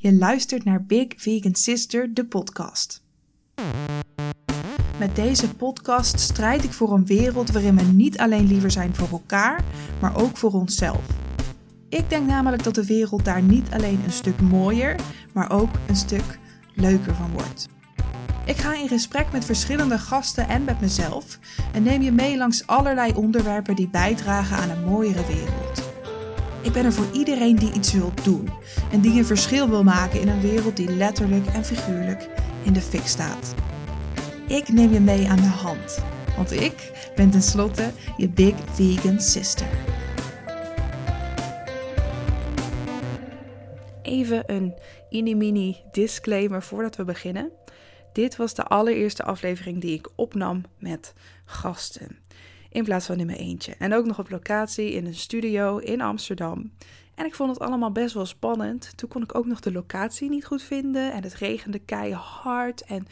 Je luistert naar Big Vegan Sister, de podcast. Met deze podcast strijd ik voor een wereld waarin we niet alleen liever zijn voor elkaar, maar ook voor onszelf. Ik denk namelijk dat de wereld daar niet alleen een stuk mooier, maar ook een stuk leuker van wordt. Ik ga in gesprek met verschillende gasten en met mezelf en neem je mee langs allerlei onderwerpen die bijdragen aan een mooiere wereld. Ik ben er voor iedereen die iets wil doen en die een verschil wil maken in een wereld die letterlijk en figuurlijk in de fik staat. Ik neem je mee aan de hand, want ik ben tenslotte je Big Vegan Sister. Even een mini-mini disclaimer voordat we beginnen. Dit was de allereerste aflevering die ik opnam met gasten in plaats van in eentje. En ook nog op locatie in een studio in Amsterdam. En ik vond het allemaal best wel spannend. Toen kon ik ook nog de locatie niet goed vinden en het regende keihard en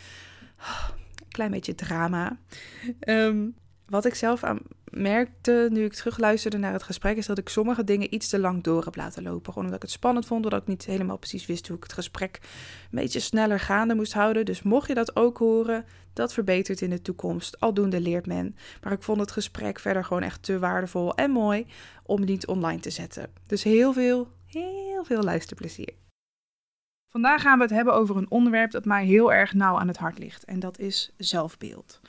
oh, een klein beetje drama. Um, wat ik zelf aan merkte nu ik terugluisterde naar het gesprek, is dat ik sommige dingen iets te lang door heb laten lopen. Gewoon omdat ik het spannend vond, omdat ik niet helemaal precies wist hoe ik het gesprek een beetje sneller gaande moest houden. Dus mocht je dat ook horen, dat verbetert in de toekomst. Aldoende leert men. Maar ik vond het gesprek verder gewoon echt te waardevol en mooi om niet online te zetten. Dus heel veel, heel veel luisterplezier. Vandaag gaan we het hebben over een onderwerp dat mij heel erg nauw aan het hart ligt. En dat is zelfbeeld.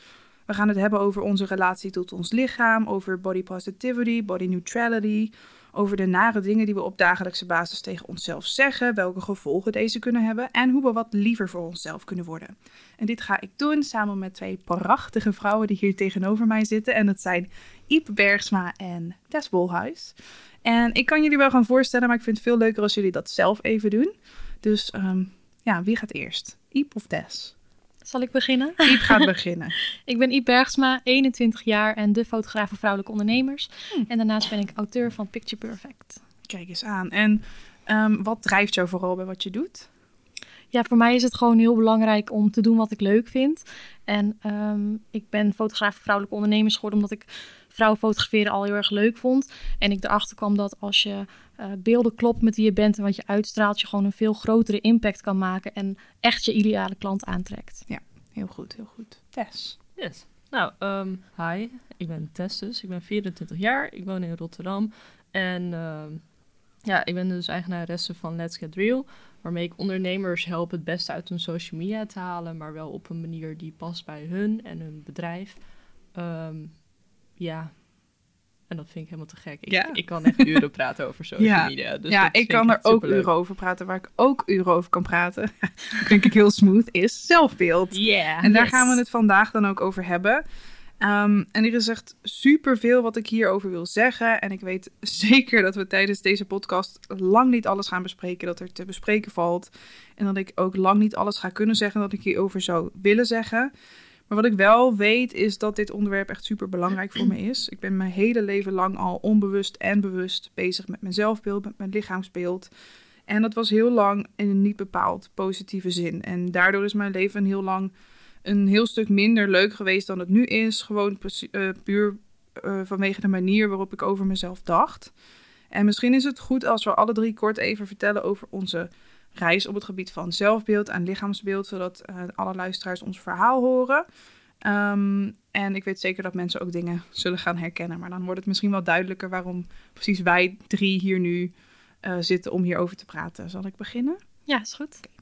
We gaan het hebben over onze relatie tot ons lichaam, over body positivity, body neutrality, over de nare dingen die we op dagelijkse basis tegen onszelf zeggen, welke gevolgen deze kunnen hebben en hoe we wat liever voor onszelf kunnen worden. En dit ga ik doen samen met twee prachtige vrouwen die hier tegenover mij zitten. En dat zijn Iep Bergsma en Tess Bolhuis. En ik kan jullie wel gaan voorstellen, maar ik vind het veel leuker als jullie dat zelf even doen. Dus um, ja, wie gaat eerst? Iep of Tess? Zal ik beginnen? Iep gaat beginnen. ik ben Iep Bergsma, 21 jaar en de fotograaf van vrouwelijke ondernemers. Hm. En daarnaast ben ik auteur van Picture Perfect. Kijk eens aan. En um, wat drijft jou vooral bij wat je doet? Ja, voor mij is het gewoon heel belangrijk om te doen wat ik leuk vind. En um, ik ben fotograaf van vrouwelijke ondernemers geworden omdat ik vrouwen fotograferen al heel erg leuk vond. En ik erachter kwam dat als je uh, beelden klopt met wie je bent en wat je uitstraalt, je gewoon een veel grotere impact kan maken en echt je ideale klant aantrekt. Ja, heel goed, heel goed. Tess. Yes. Nou, um, hi, ik ben Tess dus. Ik ben 24 jaar, ik woon in Rotterdam. En uh, ja, ik ben dus eigenaresse van Let's Get Real, waarmee ik ondernemers help het beste uit hun social media te halen, maar wel op een manier die past bij hun en hun bedrijf. Um, ja, en dat vind ik helemaal te gek. Ik, ja. ik kan echt uren praten over social ja. media. Dus ja, ik kan er ook uren over praten. Waar ik ook uren over kan praten, denk ik heel smooth, is zelfbeeld. Yeah, en daar gaan we het vandaag dan ook over hebben. Um, en er is echt superveel wat ik hierover wil zeggen. En ik weet zeker dat we tijdens deze podcast lang niet alles gaan bespreken dat er te bespreken valt. En dat ik ook lang niet alles ga kunnen zeggen dat ik hierover zou willen zeggen. Maar wat ik wel weet is dat dit onderwerp echt super belangrijk voor me is. Ik ben mijn hele leven lang al onbewust en bewust bezig met mijn zelfbeeld, met mijn lichaamsbeeld. En dat was heel lang in een niet bepaald positieve zin. En daardoor is mijn leven heel lang een heel stuk minder leuk geweest dan het nu is. Gewoon uh, puur uh, vanwege de manier waarop ik over mezelf dacht. En misschien is het goed als we alle drie kort even vertellen over onze reis op het gebied van zelfbeeld en lichaamsbeeld, zodat uh, alle luisteraars ons verhaal horen. Um, en ik weet zeker dat mensen ook dingen zullen gaan herkennen. Maar dan wordt het misschien wel duidelijker waarom precies wij drie hier nu uh, zitten om hierover te praten. Zal ik beginnen? Ja, is goed. Okay.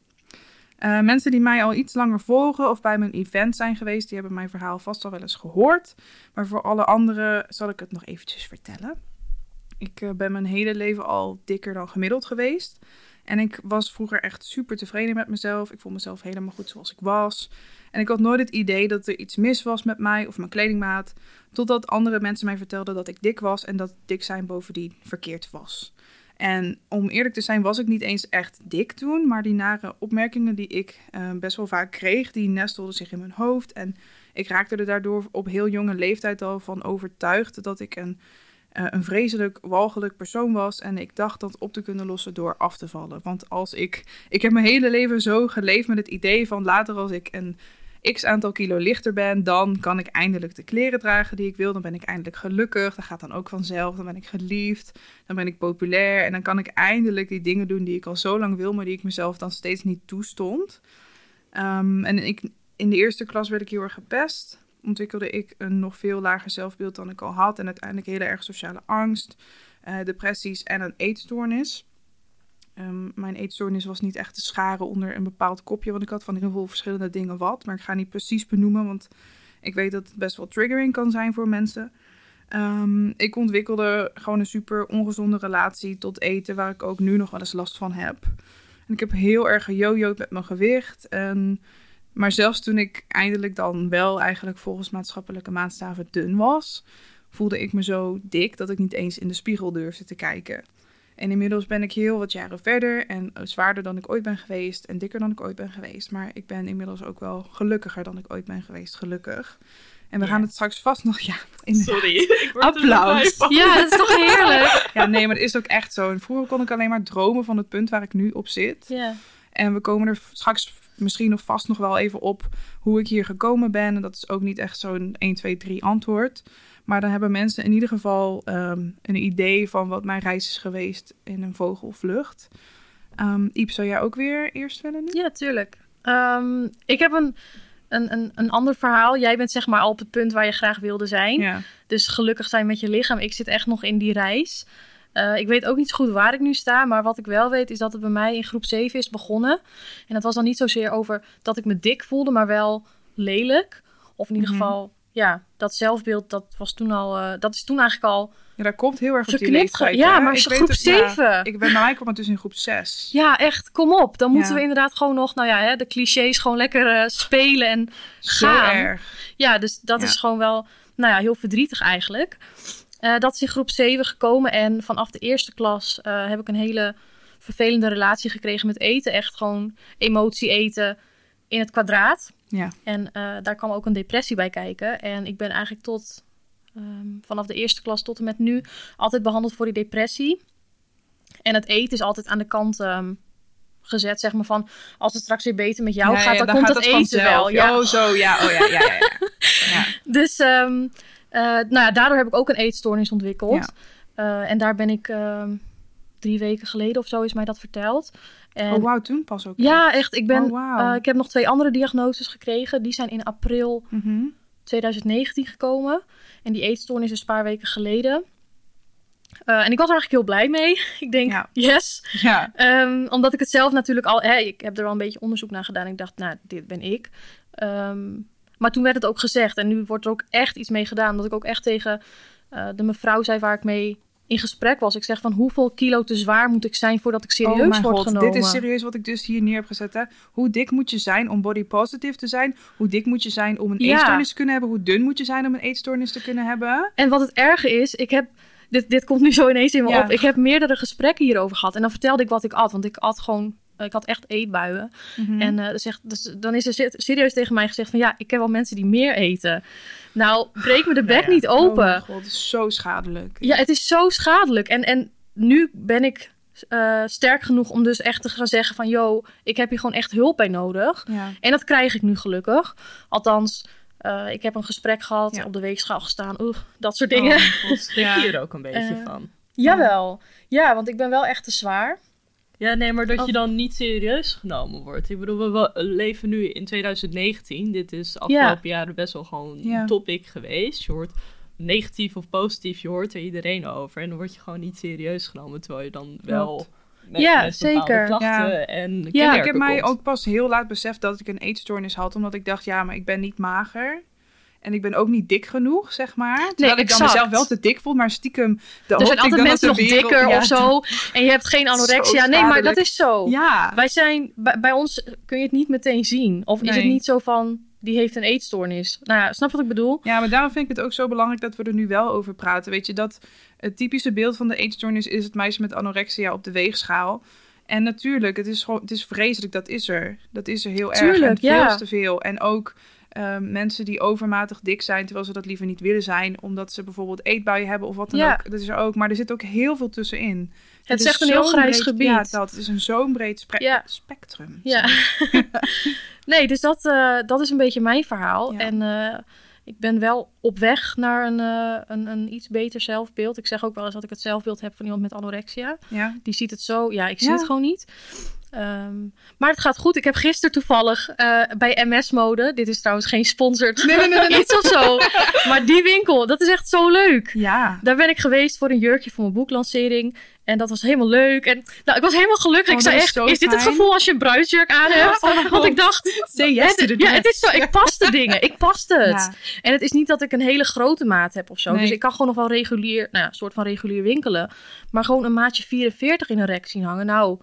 Uh, mensen die mij al iets langer volgen of bij mijn event zijn geweest, die hebben mijn verhaal vast al wel eens gehoord. Maar voor alle anderen zal ik het nog eventjes vertellen. Ik ben mijn hele leven al dikker dan gemiddeld geweest. En ik was vroeger echt super tevreden met mezelf. Ik vond mezelf helemaal goed zoals ik was. En ik had nooit het idee dat er iets mis was met mij of mijn kledingmaat. Totdat andere mensen mij vertelden dat ik dik was en dat dik zijn bovendien verkeerd was. En om eerlijk te zijn was ik niet eens echt dik toen, maar die nare opmerkingen die ik uh, best wel vaak kreeg, die nestelden zich in mijn hoofd. En ik raakte er daardoor op heel jonge leeftijd al van overtuigd dat ik een uh, een vreselijk walgelijk persoon was. En ik dacht dat op te kunnen lossen door af te vallen. Want als ik. Ik heb mijn hele leven zo geleefd met het idee van later als ik een x aantal kilo lichter ben, dan kan ik eindelijk de kleren dragen die ik wil. Dan ben ik eindelijk gelukkig. Dat gaat dan ook vanzelf. Dan ben ik geliefd. Dan ben ik populair. En dan kan ik eindelijk die dingen doen die ik al zo lang wil, maar die ik mezelf dan steeds niet toestond. Ehm, en ik, in de eerste klas werd ik heel erg gepest. Ontwikkelde ik een nog veel lager zelfbeeld dan ik al had. En uiteindelijk hele erg sociale angst, uh, depressies en een eetstoornis. Um, mijn eetstoornis was niet echt te scharen onder een bepaald kopje. Want ik had van heel veel verschillende dingen wat. Maar ik ga niet precies benoemen, want ik weet dat het best wel triggering kan zijn voor mensen. Um, ik ontwikkelde gewoon een super ongezonde relatie tot eten, waar ik ook nu nog wel eens last van heb. En ik heb heel erg gejojoed met mijn gewicht. En, maar zelfs toen ik eindelijk dan wel eigenlijk volgens maatschappelijke maatstaven dun was, voelde ik me zo dik dat ik niet eens in de spiegel durfde te kijken. En inmiddels ben ik heel wat jaren verder en zwaarder dan ik ooit ben geweest en dikker dan ik ooit ben geweest. Maar ik ben inmiddels ook wel gelukkiger dan ik ooit ben geweest, gelukkig. En we gaan het straks vast nog, ja, Sorry. Applaus. Ja, dat is toch heerlijk. Ja, nee, maar het is ook echt zo. En vroeger kon ik alleen maar dromen van het punt waar ik nu op zit. Ja. En we komen er straks misschien nog vast nog wel even op hoe ik hier gekomen ben. En dat is ook niet echt zo'n 1, 2, 3 antwoord. Maar dan hebben mensen in ieder geval um, een idee van wat mijn reis is geweest in een vogelvlucht. Um, Iep, zou jij ook weer eerst willen nu? Ja, tuurlijk. Um, ik heb een, een, een, een ander verhaal. Jij bent zeg maar al op het punt waar je graag wilde zijn. Ja. Dus gelukkig zijn met je lichaam. Ik zit echt nog in die reis. Uh, ik weet ook niet zo goed waar ik nu sta. Maar wat ik wel weet is dat het bij mij in groep 7 is begonnen. En dat was dan niet zozeer over dat ik me dik voelde, maar wel lelijk. Of in ieder Mhm. geval, ja, dat zelfbeeld, dat was toen al, uh, dat is toen eigenlijk al Ja, dat komt heel erg op die leeftijd. Ja, hè? maar Ik groep het- ja, 7. ik ben, mij kwam het dus in groep 6. Ja, echt, kom op. Dan moeten Ja. we inderdaad gewoon nog, nou ja, hè, de clichés gewoon lekker eh, spelen en Zo gaan. erg. Ja, dus dat is gewoon wel, nou ja, heel verdrietig eigenlijk. Eh, dat is in groep 7 gekomen en vanaf de eerste klas eh, heb ik een hele vervelende relatie gekregen met eten. Echt gewoon emotie eten in het kwadraat. Ja. En eh, daar kwam ook een depressie bij kijken. En ik ben eigenlijk tot ehm, vanaf de eerste klas tot en met nu altijd behandeld voor die depressie. En het eten is altijd aan de kant ehm, gezet, zeg maar van als het straks weer beter met jou Ja, gaat, ja, dan, komt het eten vanzelf. wel. Ja. Oh, zo, ja, oh ja, ja, ja. ja. Dus ehm, eh, nou ja, daardoor heb ik ook een eetstoornis ontwikkeld. Eh, en daar ben ik ehm, drie weken geleden of zo is mij dat verteld. En Oh, wauw, toen pas ook. ja, echt. Ik, ben, Oh, eh, ik heb nog twee andere diagnoses gekregen. Die zijn in april Mhm. 2019 gekomen. En die eetstoornis is een paar weken geleden. Eh, en ik was er eigenlijk heel blij mee. Ik denk, Ja. yes. Ja, Ehm, omdat ik het zelf natuurlijk al... Hè, ik heb er al een beetje onderzoek naar gedaan. Ik dacht, nou, dit ben ik. Ehm, maar toen werd het ook gezegd. En nu wordt er ook echt iets mee gedaan. Omdat ik ook echt tegen eh, de mevrouw zei waar ik mee in gesprek was. Ik zeg van, hoeveel kilo te zwaar moet ik zijn voordat ik serieus oh mijn word god, genomen? dit is serieus wat ik dus hier neer heb gezet. Hè? Hoe dik moet je zijn om body positive te zijn? Hoe dik moet je zijn om een Ja. eetstoornis te kunnen hebben? Hoe dun moet je zijn om een eetstoornis te kunnen hebben? En wat het erge is, ik heb... Dit, dit komt nu zo ineens in me Ja. op. Ik heb meerdere gesprekken hierover gehad. En dan vertelde ik wat ik at. Want ik at gewoon... Ik had echt eetbuien. Mhm. En eh, zegt, dus, dan is er se- serieus tegen mij gezegd van... Ja, ik ken wel mensen die meer eten. Nou, breek me de bek ja. niet Oh open. god, het is zo schadelijk. Ja, het is zo schadelijk. En, en nu ben ik eh, sterk genoeg om dus echt te gaan zeggen van... Yo, ik heb hier gewoon echt hulp bij nodig. Ja. En dat krijg ik nu gelukkig. Althans, eh, ik heb een gesprek gehad, op de weegschaal gestaan. Oeh, dat soort Oh dingen. mijn god, ja. je er ook een beetje Eh, van? Jawel. Ja, want ik ben wel echt te zwaar. Ja, nee, maar dat Of- je dan niet serieus genomen wordt. Ik bedoel, we leven nu in 2019. Dit is de afgelopen jaren best wel gewoon Ja. een topic geweest. Je hoort negatief of positief, je hoort er iedereen over. En dan word je gewoon niet serieus genomen, terwijl je dan wel met, Ja, met zeker. klachten Ja. en Ja, Ik heb mij ook pas heel laat beseft dat ik een eetstoornis had. Omdat ik dacht, ja, maar ik ben niet mager. En ik ben ook niet dik genoeg, zeg maar. Terwijl ik dan mezelf wel te dik vond, maar stiekem... De Er zijn altijd mensen nog dikker of zo. En je hebt geen anorexia. Nee, maar dat is zo. Ja, Wij zijn, bij, bij ons kun je het niet meteen zien. Of is het Nee. niet zo van, die heeft een eetstoornis. Nou ja, snap wat ik bedoel? Ja, maar daarom vind ik het ook zo belangrijk dat we er nu wel over praten. Weet je, dat het typische beeld van de eetstoornis is het meisje met anorexia op de weegschaal. En natuurlijk, het is gewoon, het is vreselijk, dat is er. Dat is er heel erg. Tuurlijk, en veel ja. te veel. En ook ehm, mensen die overmatig dik zijn, terwijl ze dat liever niet willen zijn, omdat ze bijvoorbeeld eetbuien hebben of wat dan Ja. ook. Dat is er ook. Maar er zit ook heel veel tussenin. Het is echt een heel grijs breed- gebied. Ja, dat het is een zo'n breed Ja. spectrum. Ja. nee, dus dat, eh, dat is een beetje mijn verhaal. Ja. En eh, ik ben wel op weg naar een, eh, een, een iets beter zelfbeeld. Ik zeg ook wel eens dat ik het zelfbeeld heb van iemand met anorexia. Ja. Die ziet het zo, ja, ik zie Ja. het gewoon niet. Ehm, maar het gaat goed. Ik heb gisteren toevallig eh, bij MS Mode, dit is trouwens geen sponsored nee, nee, nee, nee. iets of zo, maar die winkel, dat is echt zo leuk. Ja. Daar ben ik geweest voor een jurkje voor mijn boeklancering. En dat was helemaal leuk. En nou, ik was helemaal gelukkig. Oh, ik zei dat is echt, is dit het gevoel als je een bruidsjurk aan hebt? Oh Want ik dacht, Say yes het, ja, het is zo. Ik paste dingen. Ik paste het. Ja. En het is niet dat ik een hele grote maat heb of zo. Nee. Dus ik kan gewoon nog wel regulier, nou ja, soort van regulier winkelen. Maar gewoon een maatje 44 in een rek zien hangen. Nou,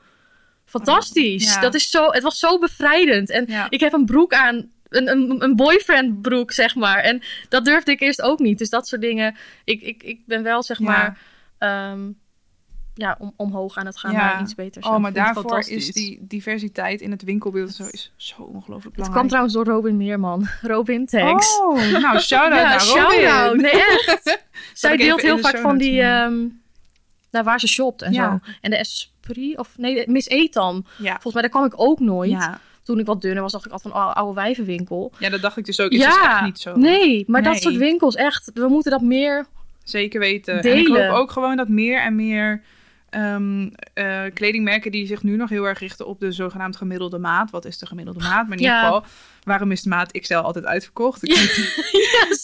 fantastisch. Ja. Dat is zo, het was zo bevrijdend. En ik heb een broek aan, een, een, een boyfriend broek, zeg maar. En dat durfde ik eerst ook niet. Dus dat soort dingen. Ik, ik, ik ben wel, zeg Ja. maar, ehm, ja, om, omhoog aan het gaan Ja. naar iets beters. Oh, maar het daarvoor is die diversiteit in het winkelbeeld zo, is zo ongelooflijk Het belangrijk. kwam trouwens door Robin Meerman. Robin, thanks. Oh, nou, shout-out ja, naar Robin. shout-out. Nee, echt. Zij deelt heel de vaak van die... doen. ehm nou, waar ze shopt en Ja. zo. En de Esprit, of nee, de Miss Etam. Ja. Volgens mij, daar kwam ik ook nooit. Ja. Toen ik wat dunner was, dacht ik altijd van een oude wijvenwinkel. ja, dat dacht ik dus ook. Is dus echt niet zo. nee, maar dat soort winkels, echt. We moeten dat meer... Zeker weten. En Delen. ik hoop ook gewoon dat meer en meer ehm, eh, kledingmerken die zich nu nog heel erg richten op de zogenaamd gemiddelde maat. Wat is de gemiddelde maat? Maar in ieder geval, waarom is de maat XL altijd uitverkocht? Ik Ja.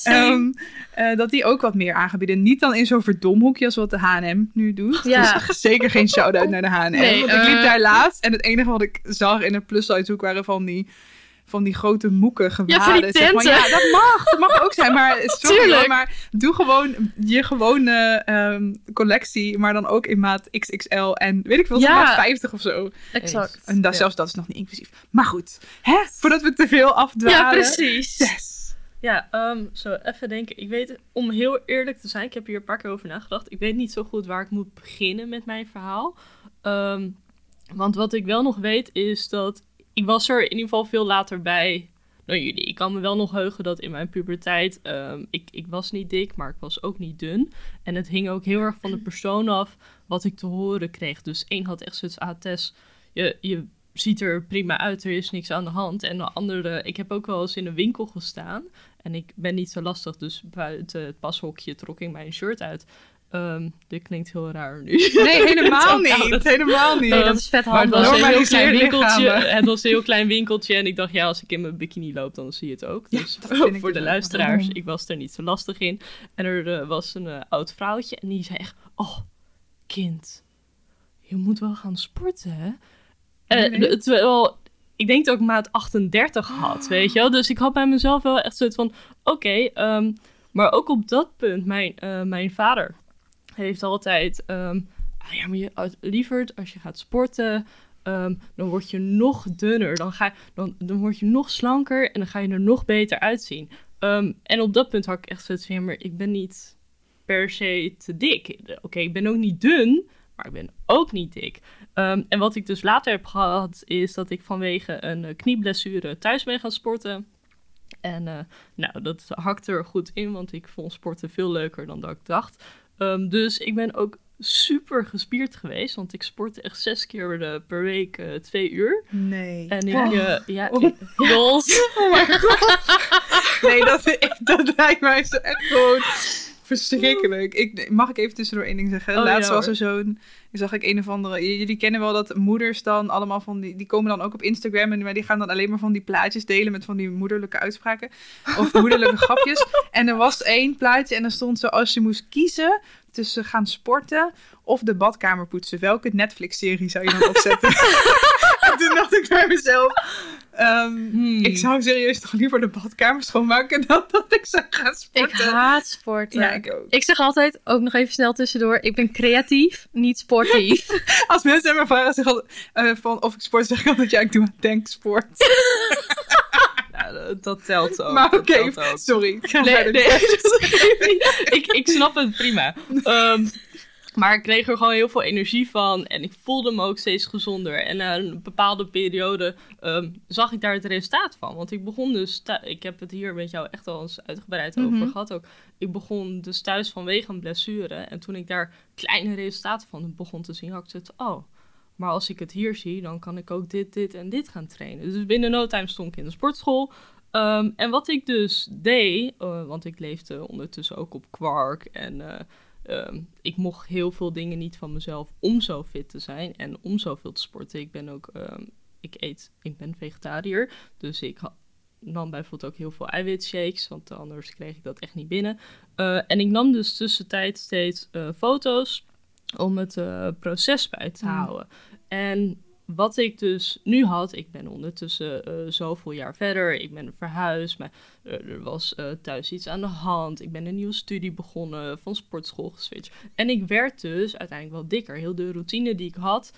Ehm, eh, dat die ook wat meer aangebieden. Niet dan in zo'n verdomhoekje als wat de H&M nu doet. Ja. Dus zeker geen shout-out naar de H&M. Nee, want ik liep eh. daar laatst en het enige wat ik zag in een plus-size hoek waren van die, van die grote moeken gewaden. Ja, Zeg maar, ja, dat mag. Dat mag ook zijn. Maar sorry hoor, maar doe gewoon je gewone ehm, collectie, maar dan ook in maat XXL en weet ik veel, Ja. maat 50 of zo. exact. En dat, Ja. zelfs dat is nog niet inclusief. Maar goed, hè? voordat we te veel afdwalen. Ja, precies. Yes. Ja, ehm, zo even denken. Ik weet, om heel eerlijk te zijn, ik heb hier een paar keer over nagedacht. Ik weet niet zo goed waar ik moet beginnen met mijn verhaal. Ehm, want wat ik wel nog weet is dat ik was er in ieder geval veel later bij dan jullie. Ik kan me wel nog heugen dat in mijn puberteit, ehm, ik, ik was niet dik, maar ik was ook niet dun. En het hing ook heel erg van de persoon af wat ik te horen kreeg. Dus één had echt zoiets, ah je, je ziet er prima uit, er is niks aan de hand. En de andere, ik heb ook wel eens in een winkel gestaan. En ik ben niet zo lastig, dus buiten het pashokje trok ik mijn shirt uit. Ehm, dit klinkt heel raar nu. Nee, helemaal niet. Helemaal niet. Nee, dat is vet Maar het handig. was, een heel klein winkeltje, lichamen. het was een heel klein winkeltje. En ik dacht, ja, als ik in mijn bikini loop, dan zie je het ook. Ja, Dus dat vind ik voor de luisteraars, ik was er niet zo lastig in. En er eh, was een eh, oud vrouwtje en die zei echt... Oh, kind, je moet wel gaan sporten, hè? Nee, Eh, nee. terwijl, ik denk dat ik maat 38 had, weet je wel? Dus ik had bij mezelf wel echt zoiets van... Oké, ehm, maar ook op dat punt, mijn, eh, mijn vader heeft altijd... ah ja, maar je, lieverd, als je gaat sporten... ehm, dan word je nog dunner. Dan, ga, dan, dan word je nog slanker en dan ga je er nog beter uitzien. Ehm, en op dat punt had ik echt zoiets van... maar ik ben niet per se te dik. Oké, ik ben ook niet dun, maar ik ben ook niet dik. En wat ik dus later heb gehad, is dat ik vanwege een eh, knieblessure thuis ben gaan sporten. En eh, nou, dat hakte er goed in, want ik vond sporten veel leuker dan dat ik dacht. Ehm, dus ik ben ook super gespierd geweest, want ik sportte echt zes keer per week eh, twee uur. Nee. En ik, Oh. eh, ja, Oh. ik-. Oh my god. Nee, dat, dat lijkt mij zo echt gewoon verschrikkelijk. Ik, mag ik even tussendoor één ding zeggen? Oh, Laatst ja, was er zo'n, zag ik een of andere, jullie kennen wel dat moeders dan allemaal van die, die komen dan ook op Instagram en maar die gaan dan alleen maar van die plaatjes delen met van die moederlijke uitspraken of moederlijke grapjes. En er was één plaatje en er stond zo, als je moest kiezen tussen gaan sporten of de badkamer poetsen, welke Netflix-serie zou je dan opzetten? en toen dacht ik bij mezelf, ehm, Hmm. ik zou serieus nog liever de badkamer schoonmaken dan dat ik zou gaan Ik sporten. haat sporten. ja, ik ook. Ik zeg altijd, ook nog even snel tussendoor, ik ben creatief, niet sportief. Als mensen me vragen eh, van of ik sport, zeg ik altijd ja, ik doe denksport. Ja, dat, telt ook. maar oké, sorry. Ik Nee, ik, ik snap het prima. Ehm, Maar ik kreeg er gewoon heel veel energie van en ik voelde me ook steeds gezonder. En na een bepaalde periode ehm, zag ik daar het resultaat van. Want ik begon dus, ik heb het hier met jou echt al eens uitgebreid Mhm. over gehad ook. Ik begon dus thuis vanwege een blessure. En toen ik daar kleine resultaten van begon te zien, had ik zoiets oh, maar als ik het hier zie, dan kan ik ook dit, dit en dit gaan trainen. Dus binnen no time stond ik in de sportschool. Ehm, en wat ik dus deed, eh, want ik leefde ondertussen ook op kwark en eh, ehm, ik mocht heel veel dingen niet van mezelf om zo fit te zijn en om zoveel te sporten. Ik ben ook, ehm, ik eet, ik ben vegetariër, dus ik nam bijvoorbeeld ook heel veel eiwitshakes, want anders kreeg ik dat echt niet binnen. Eh, en ik nam dus tussentijd steeds foto's om het eh, proces bij te Mm. houden. En wat ik dus nu had, ik ben ondertussen eh, zoveel jaar verder, ik ben verhuisd, maar eh, er was thuis iets aan de hand, ik ben een nieuwe studie begonnen, van sportschool geswitcht. En ik werd dus uiteindelijk wel dikker. Heel de routine die ik had,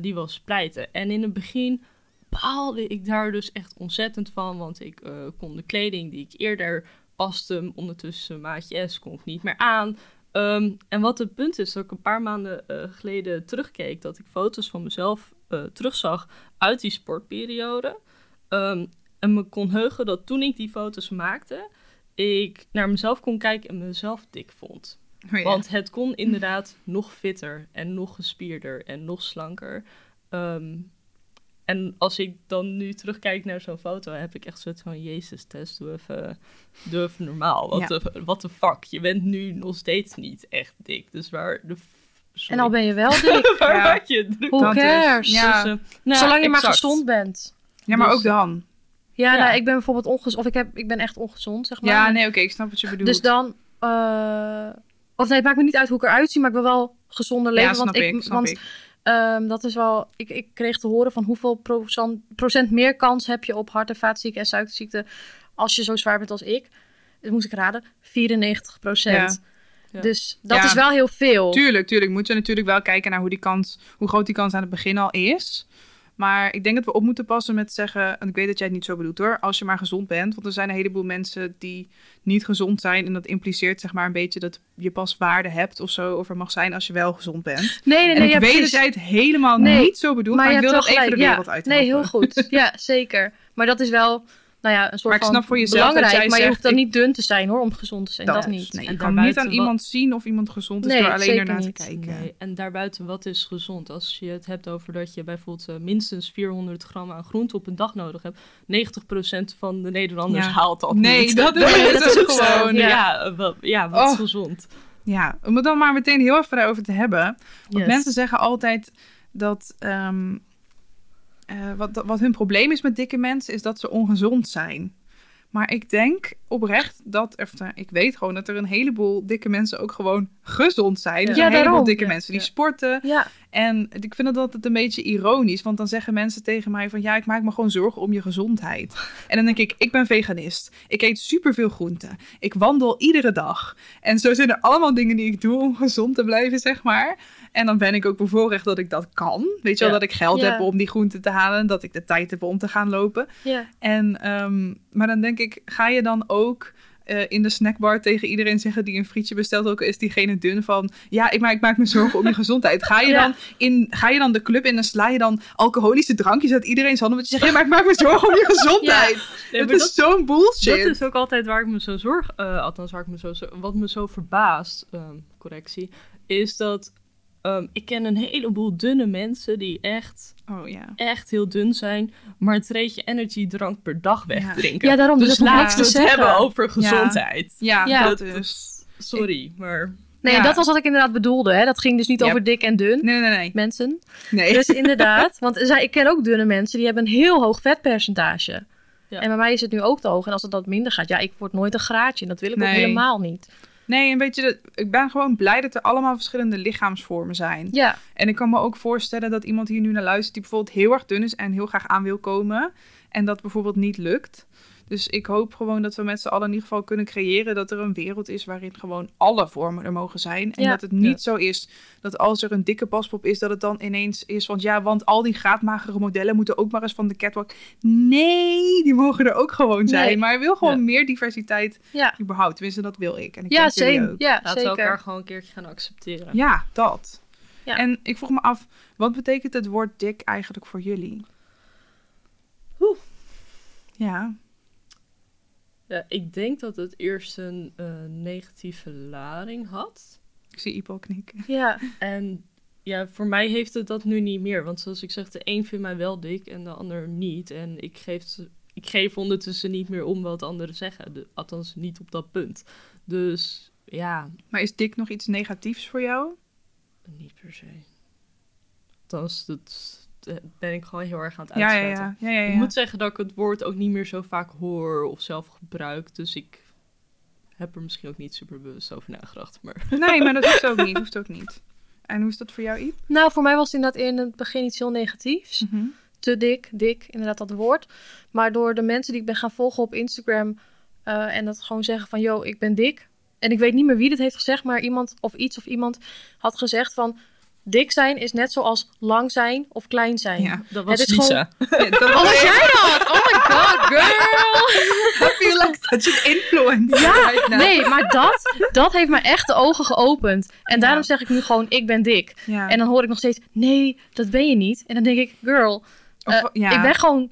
die was pleiten. En in het begin baalde ik daar dus echt ontzettend van, want ik kon de kleding die ik eerder paste, ondertussen maatje S, kon ik niet meer aan. Ehm, en wat het punt is, dat ik een paar maanden eh, geleden terugkeek, dat ik foto's van mezelf eh, terugzag uit die sportperiode. Ehm, en me kon heugen dat toen ik die foto's maakte, ik naar mezelf kon kijken en mezelf dik vond. Oh ja. Want het kon inderdaad nog fitter en nog gespierder en nog slanker. Ehm, en als ik dan nu terugkijk naar zo'n foto, heb ik echt zoiets van... Jezus, Tess, doe even, doe even normaal. Wat Ja. de what the fuck? Je bent nu nog steeds niet echt dik. Dus waar de... Sorry. En al ben je wel dik. waar Ja. je druk? Who Dat is- cares? ja. Dus, eh, nou, Zolang je maar gezond bent. ja, maar dus- ook dan. Ja, Ja. Nou, ik ben bijvoorbeeld ongezond. Of ik, heb, ik ben echt ongezond, zeg maar. Ja, nee, oké, ik snap wat je bedoelt. Dus dan... eh, of nee, het maakt me niet uit hoe ik eruit zie, maar ik wil wel gezonder leven. ja, snap want ik, snap want ik. Ehm, dat is wel. Ik, ik kreeg te horen van hoeveel procent, procent meer kans heb je op hart- en vaatziekten en suikerziekten als je zo zwaar bent als ik. Dat moest ik raden. 94 procent. Ja. Dus dat Ja. is wel heel veel. Tuurlijk, tuurlijk. Moet je natuurlijk wel kijken naar hoe, die kans, hoe groot die kans aan het begin al is. Maar ik denk dat we op moeten passen met zeggen, en ik weet dat jij het niet zo bedoelt hoor, als je maar gezond bent. Want er zijn een heleboel mensen die niet gezond zijn. En dat impliceert zeg maar een beetje dat je pas waarde hebt of zo. Of er mag zijn als je wel gezond bent. Nee, nee, En nee. ik ja, weet precies. dat jij het helemaal Nee, niet zo bedoelt. Maar, ik wil dat even de wereld ja, uit Nee, heel goed. Ja, zeker. Maar dat is wel, nou ja, een soort Maar ik van snap voor jezelf dat belangrijk. jij maar je zegt, hoeft dan ik- niet dun te zijn hoor, om gezond te zijn. Dat, is- niet. Nee, En je kan niet aan wat- iemand zien of iemand gezond is Nee, door alleen ernaar te kijken. Nee, en daarbuiten, wat is gezond? Als je het hebt over dat je bijvoorbeeld eh, minstens 400 gram aan groente op een dag nodig hebt. 90% van de Nederlanders Ja. haalt dat Nee, niet. dat is- Nee, dat dat is ook gewoon... ja, ja. wat is Oh. gezond? Ja, om het dan maar meteen heel even daarover te hebben. Want Yes. mensen zeggen altijd dat. ehm, eh, wat, wat hun probleem is met dikke mensen, is dat ze ongezond zijn. Maar ik denk oprecht dat. Nou, ik weet gewoon dat er een heleboel dikke mensen ook gewoon gezond zijn. Dus Ja, heleboel daarom. dikke Ja, mensen die ja. sporten. Ja, En ik vind het altijd een beetje ironisch. Want dan zeggen mensen tegen mij van... Ja, ik maak me gewoon zorgen om je gezondheid. En dan denk ik, ik ben veganist. Ik eet superveel groenten. Ik wandel iedere dag. En zo zijn er allemaal dingen die ik doe om gezond te blijven, zeg maar. En dan ben ik ook bevoorrecht dat ik dat kan. Weet je wel, dat ik geld Ja. heb om die groenten te halen. Dat ik de tijd heb om te gaan lopen. ja. En, ehm, maar dan denk ik, ga je dan ook eh, in de snackbar tegen iedereen zeggen die een frietje bestelt, ook is diegene dun van, ja, ik maak, ik maak me zorgen om je gezondheid. Ga je, Ja. dan in, ga je dan de club in en sla je dan alcoholische drankjes uit iedereen's handen, want je zegt, ja, maar ik maak me zorgen om je gezondheid. Nee, maar is zo'n bullshit. Dat is ook altijd waar ik me zo zorg, eh, althans waar ik me zo, zo- wat me zo verbaast, ehm, correctie, is dat ehm, ik ken een heleboel dunne mensen die echt, Oh ja. echt heel dun zijn, maar een treetje energy drank per dag wegdrinken. Ja, daarom, dus Dus laten niks we te het zeggen. hebben over gezondheid. Ja, Ja. dat Dat is. Sorry, maar... Nee, Ja. dat was wat ik inderdaad bedoelde. Hè. Dat ging dus niet over dik en dun. Nee, nee, nee. Mensen. Nee. Dus inderdaad, want er zijn- ik ken ook dunne mensen die hebben een heel hoog vetpercentage. Ja. En bij mij is het nu ook te hoog. En als het dat minder gaat, ja, ik word nooit een graadje. En dat wil ik ook helemaal niet. Nee, en weet je, dat- ik ben gewoon blij dat er allemaal verschillende lichaamsvormen zijn. Ja, En ik kan me ook voorstellen dat iemand hier nu naar luistert die bijvoorbeeld heel erg dun is en heel graag aan wil komen. En dat bijvoorbeeld niet lukt. Dus ik hoop gewoon dat we met z'n allen in ieder geval kunnen creëren dat er een wereld is waarin gewoon alle vormen er mogen zijn. En Ja. dat het niet Ja. zo is dat als er een dikke paspop is, dat het dan ineens is. Want ja, want al die graadmagere modellen moeten ook maar eens van de catwalk. Nee, die mogen er ook gewoon zijn. Nee. Maar je wil gewoon Ja. meer diversiteit Ja, überhaupt. Tenminste, dat wil ik. En ik ja ook. Ja, Laten we elkaar zeker. gewoon een keertje gaan accepteren. Ja, dat. Ja. En ik vroeg me af, wat betekent het woord dik eigenlijk voor jullie? Oeh. Ja, Ja, ik denk dat het eerst een eh, negatieve lading had. ik zie Ipo knikken. Ja, En ja, voor mij heeft het dat nu niet meer. Want zoals ik zeg, de een vindt mij wel dik en de ander niet. En ik geef, ik geef ondertussen niet meer om wat anderen zeggen. De, althans, niet op dat punt. Dus ja, Maar is dik nog iets negatiefs voor jou? niet per se. Althans, dat ben ik gewoon heel erg aan het Ja, ja, uitsluiten. ja. ja, ja, ja. Ik moet zeggen dat ik het woord ook niet meer zo vaak hoor of zelf gebruik. Dus ik heb er misschien ook niet super bewust over nagedacht. Maar Nee, maar dat hoeft ook niet. Hoeft ook niet. En hoe is dat voor jou, Iep? nou voor mij was het inderdaad in het begin iets heel negatiefs. te dik, dik, inderdaad dat woord. Maar door de mensen die ik ben gaan volgen op Instagram eh, en dat gewoon zeggen van, yo, ik ben dik. En ik weet niet meer wie dit heeft gezegd, maar iemand of iets of iemand had gezegd van, dik zijn is net zoals lang zijn of klein zijn. Ja. dat was is Lisa. Ja, dat Oh, was was jij dat? Oh my god, girl! I feel like such an influencer Ja, right now. nee, maar dat, dat heeft me echt de ogen geopend. En daarom zeg ik nu gewoon, ik ben dik. Ja. En dan hoor ik nog steeds, nee, dat ben je niet. En dan denk ik, girl, Of- Eh, ja. Ik ben gewoon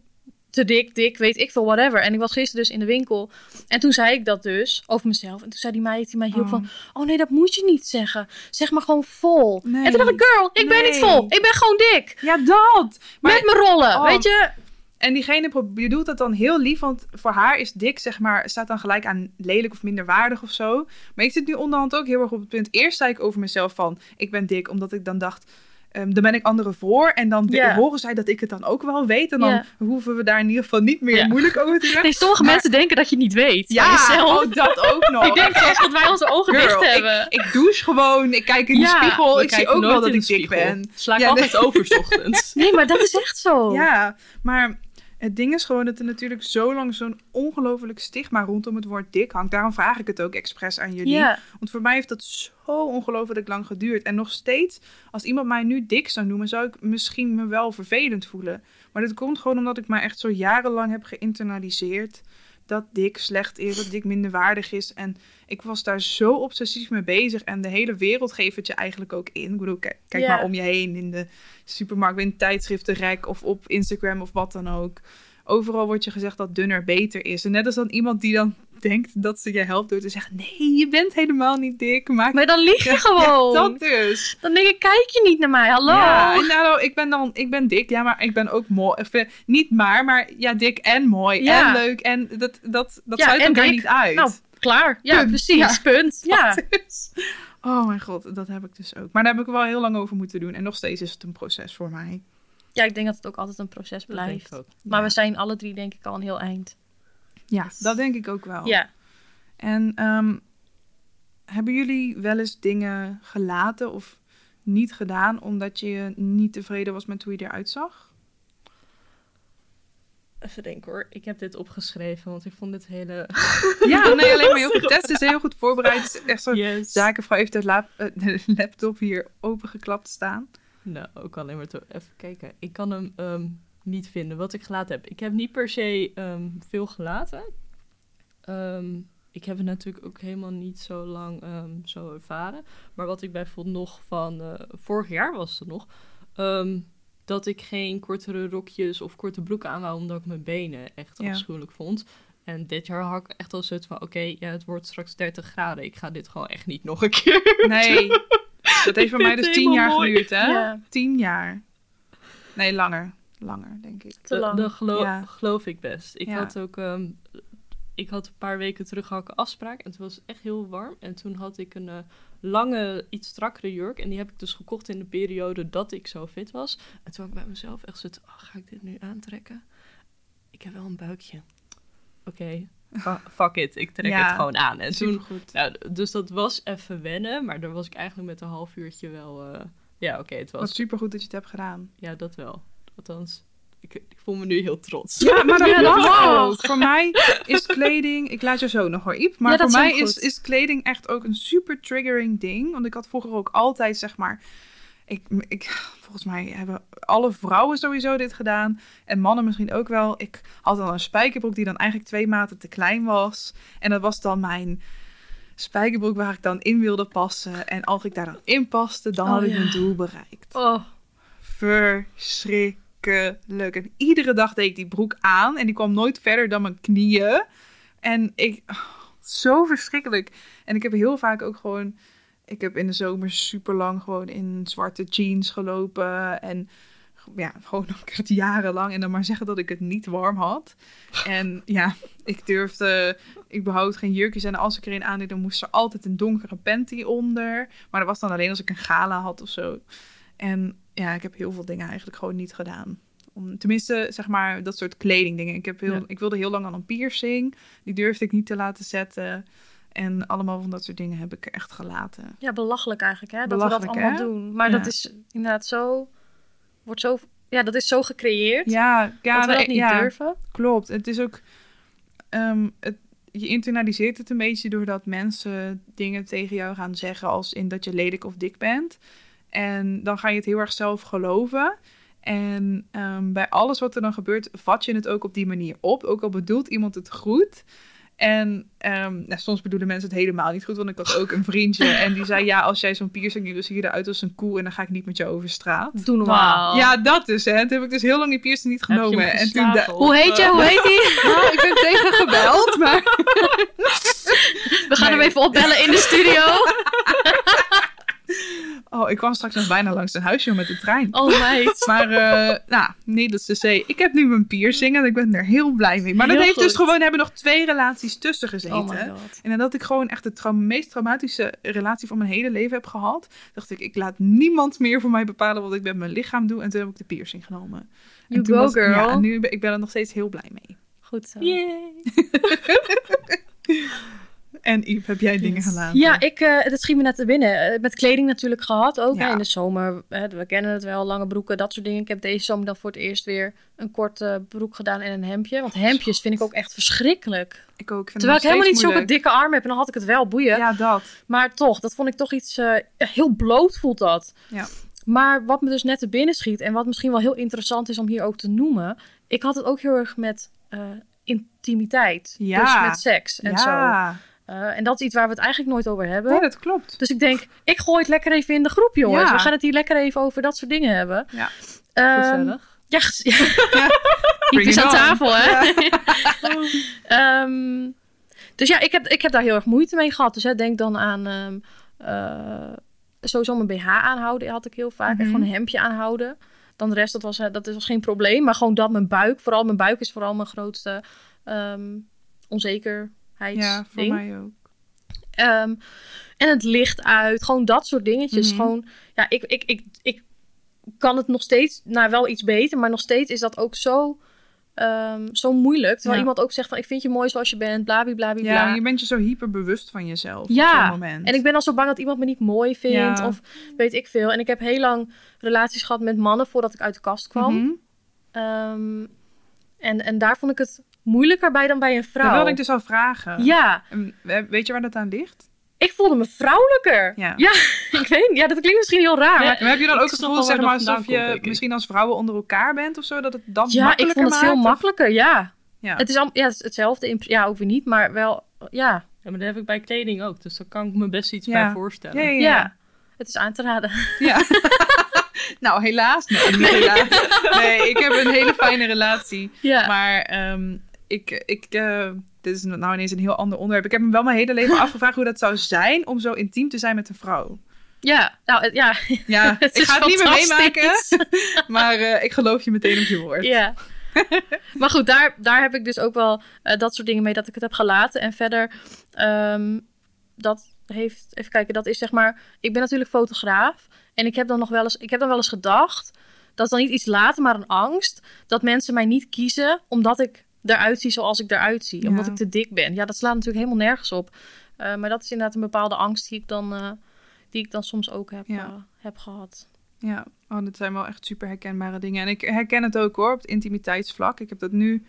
te dik, dik, weet ik veel, whatever. En ik was gisteren dus in de winkel. En toen zei ik dat dus over mezelf. En toen zei die meid die mij hielp Oh. van... Oh nee, dat moet je niet zeggen. Zeg maar gewoon vol. Nee. En toen dacht ik, girl, ik ben niet vol. Ik ben gewoon dik. Ja, dat! Maar, Met mijn rollen, Oh. weet je? En diegene pro- bedoelt dat dan heel lief, want voor haar is dik, zeg maar, staat dan gelijk aan lelijk of minderwaardig of zo. Maar ik zit nu onderhand ook heel erg op het punt. Eerst zei ik over mezelf van, ik ben dik, omdat ik dan dacht, ehm, dan ben ik anderen voor. En dan horen zij dat ik het dan ook wel weet. En dan hoeven we daar in ieder geval niet meer moeilijk over te doen. Nee, sommige Maar- mensen denken dat je niet weet Ja, jezelf. oh, dat ook nog. Ik denk zelfs dat wij onze ogen Girl, dicht hebben. Ik, ik douche gewoon, ik kijk in de Ja, spiegel, ik zie ook wel dat ik dik ben. Sla ik Ja, altijd over 's ochtends. Nee, maar dat is echt zo. Ja, maar het ding is gewoon dat er natuurlijk zo lang zo'n ongelofelijk stigma rondom het woord dik hangt. Daarom vraag ik het ook expres aan jullie. Want voor mij heeft dat zo ongelooflijk lang geduurd. En nog steeds, als iemand mij nu dik zou noemen, zou ik misschien me wel vervelend voelen. Maar dat komt gewoon omdat ik maar echt zo jarenlang heb geïnternaliseerd dat dik slecht is, dat dik minderwaardig is. En ik was daar zo obsessief mee bezig. En de hele wereld geeft het je eigenlijk ook in. Ik bedoel, kijk, maar om je heen in de supermarkt, in tijdschriftenrek of op Instagram of wat dan ook. Overal wordt je gezegd dat dunner beter is. En net als dan iemand die dan denkt dat ze je helpt door te zeggen... Nee, je bent helemaal niet dik. Maar dan lieg je Ja, gewoon. dat dus. Dan denk ik, kijk je niet naar mij. Hallo. Ja, en nou, ik ben dan, ik ben dik, ja, maar ik ben ook mooi. Even, niet maar, maar ja, dik en mooi Ja. en leuk. En dat, dat, dat Ja, sluit elkaar dik. niet uit. Nou, klaar. Ja, Punt. precies. Ja. Punt. Ja. Dus- oh mijn god, dat heb ik dus ook. Maar daar heb ik wel heel lang over moeten doen. En nog steeds is het een proces voor mij. ja, ik denk dat het ook altijd een proces blijft. ook. Maar we zijn alle drie denk ik al een heel eind. Ja, dat denk ik ook wel. Ja. En ehm, hebben jullie wel eens dingen gelaten of niet gedaan omdat je niet tevreden was met hoe je eruit zag? Even denken hoor. Ik heb dit opgeschreven, want ik vond dit hele... Ja, nee, alleen maar heel goed. Test is heel goed voorbereid. Het is echt zo'n Yes. zakenvrouw heeft de, lap- eh, de laptop hier opengeklapt staan. Nou, ook alleen maar te... Even kijken. Ik kan hem ehm, niet vinden, wat ik gelaten heb. Ik heb niet per se ehm, veel gelaten. Ehm, ik heb het natuurlijk ook helemaal niet zo lang zo ervaren. Maar wat ik bijvoorbeeld nog van... eh, vorig jaar was het nog... ehm, dat ik geen kortere rokjes of korte broeken aan wou... omdat ik mijn benen echt Ja. afschuwelijk vond. En dit jaar had ik echt al zoiets van... Oké, ja, het wordt straks 30 graden. Ik ga dit gewoon echt niet nog een keer Nee, dat heeft bij mij dus het tien jaar helemaal mooi. geduurd, hè? Ja. Tien jaar. Nee, langer. Langer, denk ik. Te lang. Dat gelo- Ja. geloof ik best. Ik Ja. had ook... ehm, ik had een paar weken terug had ik een afspraak. En het was echt heel warm. En toen had ik een eh, lange, iets strakkere jurk. En die heb ik dus gekocht in de periode dat ik zo fit was. En toen had ik bij mezelf echt zo... Oh, ga ik dit nu aantrekken? Ik heb wel een buikje. Oké, fuck it. Ik trek Ja. het gewoon aan. En toen... Supergoed. Nou, dus dat was even wennen. Maar daar was ik eigenlijk met een half uurtje wel... eh, ja, oké, het was... Wat supergoed dat je het hebt gedaan. Ja, dat wel. Althans, ik, ik voel me nu heel trots. Ja, maar dat mag ook. Voor mij is kleding... Ik laat je zo nog hoor, Iep. Maar Ja, voor mij is, is kleding echt ook een super triggering ding. Want ik had vroeger ook altijd, zeg maar... Ik, ik, volgens mij hebben alle vrouwen sowieso dit gedaan. En mannen misschien ook wel. Ik had dan een spijkerbroek die dan eigenlijk twee maten te klein was. En dat was dan mijn spijkerbroek waar ik dan in wilde passen. En als ik daar dan in paste, dan Oh, had ik ja. mijn doel bereikt. Oh, Verschrikkelijk. En iedere dag deed ik die broek aan. En die kwam nooit verder dan mijn knieën. En ik... oh, zo verschrikkelijk. En ik heb heel vaak ook gewoon... Ik heb in de zomer super lang gewoon in zwarte jeans gelopen. En ja, gewoon ook echt jarenlang. En dan maar zeggen dat ik het niet warm had. En ja, ik durfde überhaupt geen jurkjes. En als ik er een aandeed, dan moest er altijd een donkere panty onder. Maar dat was dan alleen als ik een gala had of zo. En ja, ik heb heel veel dingen eigenlijk gewoon niet gedaan. Om, tenminste, zeg maar, dat soort kledingdingen. Ik, heb heel, Ja. ik wilde heel lang al een piercing. Die durfde ik niet te laten zetten. En allemaal van dat soort dingen heb ik echt gelaten. ja, belachelijk eigenlijk, hè? Dat we dat allemaal hè? doen. Maar Ja. dat is inderdaad zo... Wordt zo... Ja, dat is zo gecreëerd. Ja, ja, dat we dat niet ja, durven. klopt. Het is ook... ehm, het, je internaliseert het een beetje doordat mensen dingen tegen jou gaan zeggen als in dat je lelijk of dik bent. En dan ga je het heel erg zelf geloven. En ehm, bij alles wat er dan gebeurt, vat je het ook op die manier op. Ook al bedoelt iemand het goed. En ehm, nou, soms bedoelen mensen het helemaal niet goed. Want ik had ook een vriendje en die zei... Ja, als jij zo'n piercing hebt, dan zie je eruit als een koe... en dan ga ik niet met je over straat. Doe normaal. Ja, dat dus. Hè. Toen heb ik dus heel lang die piercing niet hem genomen. En toen Hoe heet je? Hoe heet die? nou, ik ben tegen gebeld, maar... We gaan hem Nee. even opbellen in de studio. Oh, ik kwam straks nog bijna langs een huisje met de trein. Oh meid. Maar, eh nou, needless to say, ik heb nu mijn piercing en ik ben er heel blij mee. Maar dat heeft dus gewoon, hebben nog twee relaties tussen gezeten. Oh my god. en nadat ik gewoon echt de meest traumatische relatie van mijn hele leven heb gehad, dacht ik, ik laat niemand meer voor mij bepalen wat ik met mijn lichaam doe. En toen heb ik de piercing genomen. En You go was- girl. Ja, en nu ben ik ben er nog steeds heel blij mee. Goed zo. Yay. En Yves, heb jij dingen gelaten? Ja, ik, eh dat schiet me net te binnen. Eh, met kleding natuurlijk gehad ook. Ja. Hè, in de zomer, hè, we kennen het wel, lange broeken, dat soort dingen. Ik heb deze zomer dan voor het eerst weer een korte broek gedaan en een hemdje. Want hemdjes vind ik ook echt verschrikkelijk. Ik ook. vind Terwijl ik helemaal niet moeilijk. dikke armen heb en dan had ik het wel boeien. Ja, dat. Maar toch, dat vond ik toch iets eh, heel bloot voelt dat. Ja. Maar wat me dus net te binnen schiet en wat misschien wel heel interessant is om hier ook te noemen. Ik had het ook heel erg met eh, intimiteit. Ja. Dus met seks en zo. Ja. Eh, en dat is iets waar we het eigenlijk nooit over hebben. Nee, dat klopt. Dus ik denk, ik gooi het lekker even in de groep, jongens. Ja. We gaan het hier lekker even over dat soort dingen hebben. Ja. Ehm, Gezellig. ja, ja. Bring is aan on. tafel, hè? Ehm, dus ja, ik heb, ik heb daar heel erg moeite mee gehad. Dus hè, denk dan aan ehm, eh, sowieso mijn BH aanhouden had ik heel vaak. En Mhm. gewoon een hemdje aanhouden. Dan de rest, dat was, dat was geen probleem. Maar gewoon dat mijn buik, vooral mijn buik is vooral mijn grootste ehm onzekerheidsding. Ja, voor mij ook. Ehm, en het licht uit, gewoon dat soort dingetjes. Mhm. Gewoon, ja, ik, ik, ik, ik kan het nog steeds, nou wel iets beter, maar nog steeds is dat ook zo, ehm, zo moeilijk. Terwijl Ja. iemand ook zegt van, ik vind je mooi zoals je bent, bla bla bla bla. Ja, je bent je zo hyper bewust van jezelf Ja, op zo'n moment. En ik ben al zo bang dat iemand me niet mooi vindt Ja. of weet ik veel. En ik heb heel lang relaties gehad met mannen voordat ik uit de kast kwam. Mhm. Ehm, en, en daar vond ik het moeilijker bij dan bij een vrouw. Dat wilde ik dus al vragen. Ja, we- weet je waar dat aan ligt? ik voelde me vrouwelijker. Ja. ik weet. Ja, dat klinkt misschien heel raar. Ja, maar Maar heb je dan Ik ook het gevoel, zeg maar, alsof je komt, ik. misschien als vrouwen onder elkaar bent of zo, dat het dan Ja, ik makkelijker vond het veel maakt? Of- makkelijker, ja. Ja. Het is al, ja, het is hetzelfde. in- Ja, ook weer niet, maar wel, ja. Ja, maar dat heb ik bij kleding ook. Dus daar kan ik me best iets Ja. bij voorstellen. Ja, ja, Ja. ja. Het is aan te raden. Ja. nou, helaas. Nee, helaas. Nee, ik heb een hele fijne relatie. Ja. Maar ehm, ik, ik eh, dit is nou ineens een heel ander onderwerp. Ik heb me wel mijn hele leven afgevraagd hoe dat zou zijn om zo intiem te zijn met een vrouw. Ja, nou, het- ja. Ja, ik ga het niet meer meemaken, maar eh, ik geloof je meteen op je woord. Ja. maar goed, daar, daar heb ik dus ook wel eh, dat soort dingen mee dat ik het heb gelaten. En verder, ehm, dat heeft, even kijken, dat is zeg maar, ik ben natuurlijk fotograaf. En ik heb dan nog wel eens, ik heb dan wel eens gedacht, dat is dan niet iets later, maar een angst, dat mensen mij niet kiezen omdat ik eruit zie zoals ik eruit zie. Ja. Omdat ik te dik ben. Ja, dat slaat natuurlijk helemaal nergens op. Eh, maar dat is inderdaad een bepaalde angst die ik dan, eh, die ik dan soms ook heb, Ja. eh, heb gehad. Ja, oh, dat zijn wel echt super herkenbare dingen. En ik herken het ook hoor, op het intimiteitsvlak. Ik heb dat nu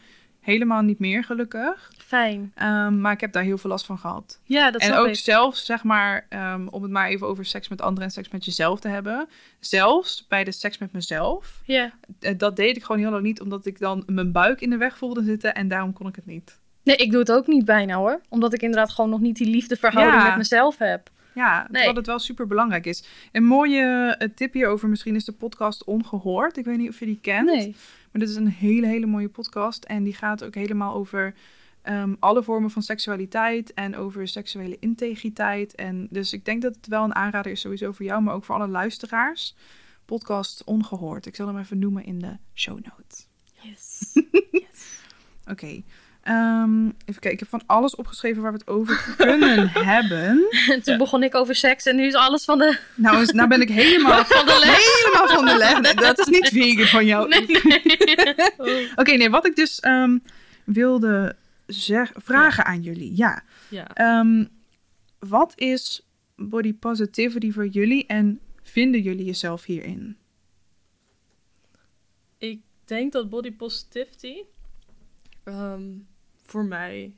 helemaal niet meer, gelukkig. Fijn. Ehm, maar ik heb daar heel veel last van gehad. Ja, dat en ook ik. zelfs, zeg maar, ehm, om het maar even over seks met anderen en seks met jezelf te hebben. Zelfs bij de seks met mezelf. Ja. eh, dat deed ik gewoon heel lang niet, omdat ik dan mijn buik in de weg voelde zitten. En daarom kon ik het niet. Nee, ik doe het ook niet bijna hoor. Omdat ik inderdaad gewoon nog niet die liefdeverhouding Ja. met mezelf heb. Ja, Nee. terwijl het wel super belangrijk is. Een mooie eh, tip hierover misschien is de podcast Ongehoord. Ik weet niet of je die kent. Nee. Maar dit is een hele, hele mooie podcast. En die gaat ook helemaal over ehm, alle vormen van seksualiteit en over seksuele integriteit. En dus ik denk dat het wel een aanrader is sowieso voor jou, maar ook voor alle luisteraars. Podcast Ongehoord. Ik zal hem even noemen in de show notes. Yes. Oké. Ehm, even kijken. Ik heb van alles opgeschreven waar we het over kunnen hebben. En toen begon ik over seks en nu is alles van de... Nou, is- nou ben ik helemaal Van de. Helemaal van de. Nee, Dat is niet vegan van jou. Nee, nee. Oké, nee, wat ik dus ehm, wilde zeg, vragen aan jullie. Ja, Ja. Ehm, wat is body positivity voor jullie en vinden jullie jezelf hierin? Ik denk dat body positivity ehm, voor mij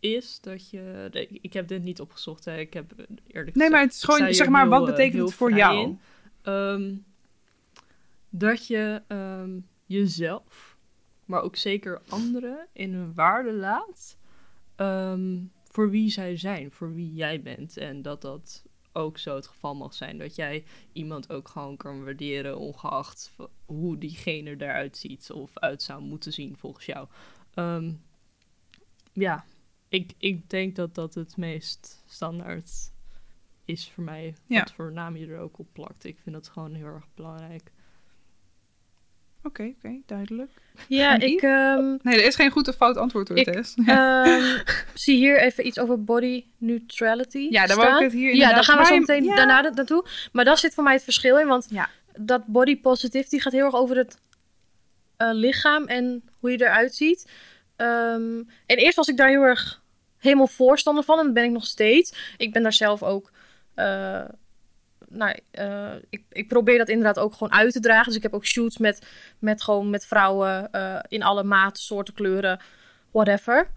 is dat je. Ik heb dit niet opgezocht, hè. ik heb eh, eerlijk Nee, maar het is gewoon, zeg maar, heel, wat eh, betekent het voor jou? Ehm, dat je ehm, jezelf, maar ook zeker anderen in hun waarde laat ehm, voor wie zij zijn, voor wie jij bent. En dat dat ook zo het geval mag zijn. Dat jij iemand ook gewoon kan waarderen, ongeacht hoe diegene eruit ziet of uit zou moeten zien volgens jou. Ehm, ja, ik, ik denk dat dat het meest standaard is voor mij. Ja. Wat voor naam je er ook op plakt. Ik vind dat gewoon heel erg belangrijk. Oké, oké, duidelijk. Ja, ik ehm, Nee, er is geen goed of fout antwoord hoor, Ik- Tess. ehm, zie hier even iets over body neutrality Ja, daar wou ik het hier Ja, daar gaan we zo meteen ja. daarna na- naartoe. Maar daar zit voor mij het verschil in, want Ja. dat body positivity gaat heel erg over het eh, lichaam en hoe je eruit ziet. Ehm, en eerst was ik daar heel erg helemaal voorstander van en dat ben ik nog steeds. Ik ben daar zelf ook... eh, nou, eh, ik, ik probeer dat inderdaad ook gewoon uit te dragen. Dus ik heb ook shoots met, met gewoon met vrouwen eh, in alle maten, soorten, kleuren, whatever.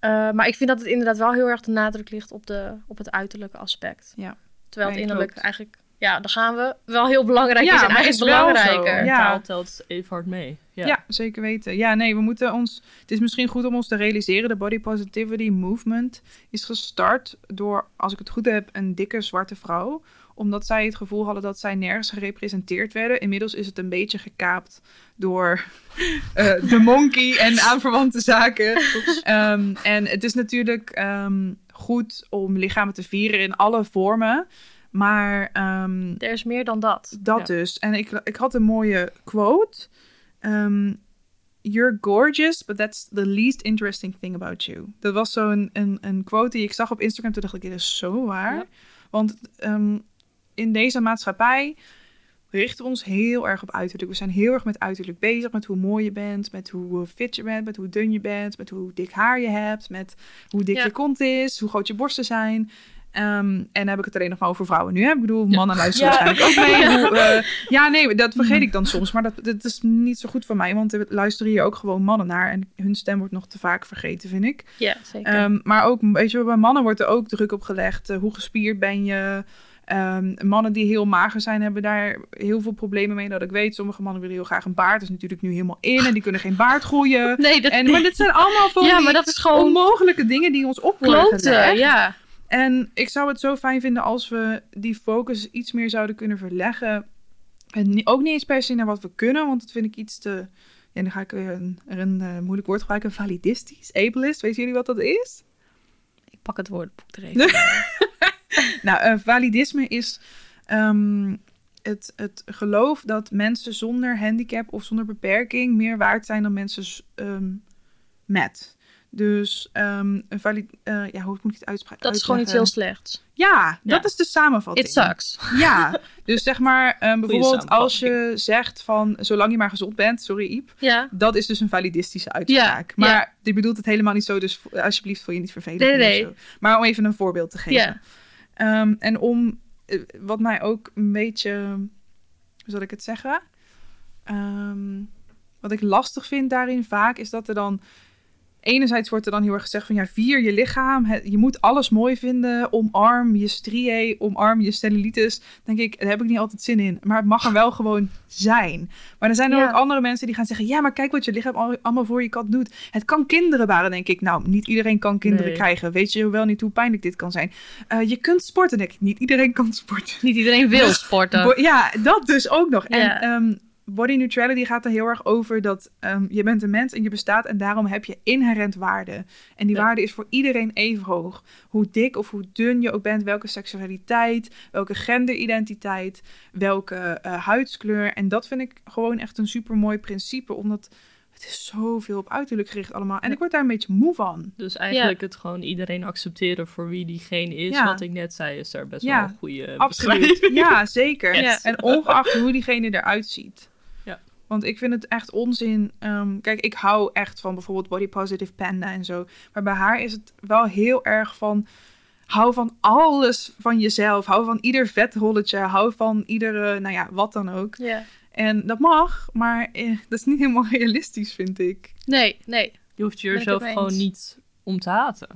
Maar ik vind dat het inderdaad wel heel erg de nadruk ligt op, de, op het uiterlijke aspect. Ja. Terwijl het innerlijk klopt. eigenlijk, ja, daar gaan we wel heel belangrijk Ja, is en eigenlijk is belangrijker. Ja. Taal telt even hard mee. Ja. Ja. zeker weten. Ja, nee, we moeten ons. Het is misschien goed om ons te realiseren: de body positivity movement is gestart door, als ik het goed heb, een dikke zwarte vrouw. Omdat zij het gevoel hadden dat zij nergens gerepresenteerd werden. Inmiddels is het een beetje gekaapt door eh, de monkey en aanverwante zaken. Ehm, en het is natuurlijk ehm, goed om lichamen te vieren in alle vormen. Maar ehm, Er is meer dan dat. dat Ja. dus. En ik, ik had een mooie quote. Ehm, You're gorgeous, but that's the least interesting thing about you. Dat was zo'n een, een quote die ik zag op Instagram. Toen dacht ik, dit is zo waar. Ja. Want ehm, in deze maatschappij richten we ons heel erg op uiterlijk. We zijn heel erg met uiterlijk bezig. Met hoe mooi je bent, met hoe fit je bent, met hoe dun je bent, met hoe dik haar je hebt, met hoe dik Ja. je kont is, hoe groot je borsten zijn. Ehm, en heb ik het alleen nog maar over vrouwen nu. Hè? Ik bedoel, mannen luisteren Ja. waarschijnlijk ook mee. Hoe, eh, ja, nee, dat vergeet ik dan soms. Maar dat, dat is niet zo goed voor mij. Want er luisteren hier ook gewoon mannen naar. En hun stem wordt nog te vaak vergeten, vind ik. Ja, zeker. Ehm, maar ook, weet je, wel, bij mannen wordt er ook druk op gelegd. eh, hoe gespierd ben je? Ehm, mannen die heel mager zijn, hebben daar heel veel problemen mee. Dat ik weet, sommige mannen willen heel graag een baard. Dat is natuurlijk nu helemaal in. En die kunnen geen baard groeien. nee, dat, En, maar dit zijn allemaal van ja, maar dat is gewoon onmogelijke dingen die ons op worden kloten. gelegd. Ja. En ik zou het zo fijn vinden als we die focus iets meer zouden kunnen verleggen. En ook niet eens per se naar wat we kunnen, want dat vind ik iets te... Ja, dan ga ik weer een, een eh, moeilijk woord gebruiken. Validistisch, ableist. Weten jullie wat dat is? Ik pak het woordenboek er even. Nou, eh, validisme is ehm, het, het geloof dat mensen zonder handicap of zonder beperking meer waard zijn dan mensen ehm, met. Dus ehm, een valid, eh, ja, hoe moet ik het uitspreken? Dat is gewoon iets heel slechts. Ja, dat is de samenvatting. It sucks. Ja, dus zeg maar ehm, bijvoorbeeld als je zegt van zolang je maar gezond bent, sorry Iep, Ja. dat is dus een validistische uitspraak. Ja, maar die bedoelt het helemaal niet zo, dus alsjeblieft voel je niet vervelend. Nee, nee. zo. Maar om even een voorbeeld te geven. Ja. Ehm, en om, eh, wat mij ook een beetje hoe zal ik het zeggen? Wat ik lastig vind daarin vaak is dat er dan enerzijds wordt er dan heel erg gezegd van ja, vier je lichaam. Je moet alles mooi vinden. Omarm je striae, omarm je cellulitis. Denk ik, daar heb ik niet altijd zin in. Maar het mag er wel gewoon zijn. Maar er zijn er ook andere mensen die gaan zeggen: ja, maar kijk wat je lichaam al- allemaal voor je kat doet. Het kan kinderen baren, denk ik. Nou, niet iedereen kan kinderen Nee. krijgen. Weet je wel niet hoe pijnlijk dit kan zijn. Eh, je kunt sporten, denk ik. Niet iedereen kan sporten. Niet iedereen wil sporten. Ja, dat dus ook nog. Ja. En ehm, body neutrality gaat er heel erg over dat ehm, je bent een mens en je bestaat en daarom heb je inherent waarde. En die Ja. waarde is voor iedereen even hoog. Hoe dik of hoe dun je ook bent, welke seksualiteit, welke genderidentiteit, welke eh, huidskleur. En dat vind ik gewoon echt een super mooi principe, omdat het is zoveel op uiterlijk gericht allemaal. En Ja. ik word daar een beetje moe van. Dus eigenlijk het gewoon iedereen accepteren voor wie diegene is. Ja. Wat ik net zei, is daar best Ja, wel een goede Absoluut. beschrijving. Ja, zeker. Yes. En ongeacht hoe diegene eruit ziet. Want ik vind het echt onzin. Ehm, kijk, ik hou echt van bijvoorbeeld Body Positive Panda en zo. Maar bij haar is het wel heel erg van... Hou van alles van jezelf. Hou van ieder vetrolletje. Hou van iedere, nou ja, wat dan ook. Ja. En dat mag, maar eh, dat is niet helemaal realistisch, vind ik. Nee, nee. Je hoeft jezelf gewoon niet om te haten.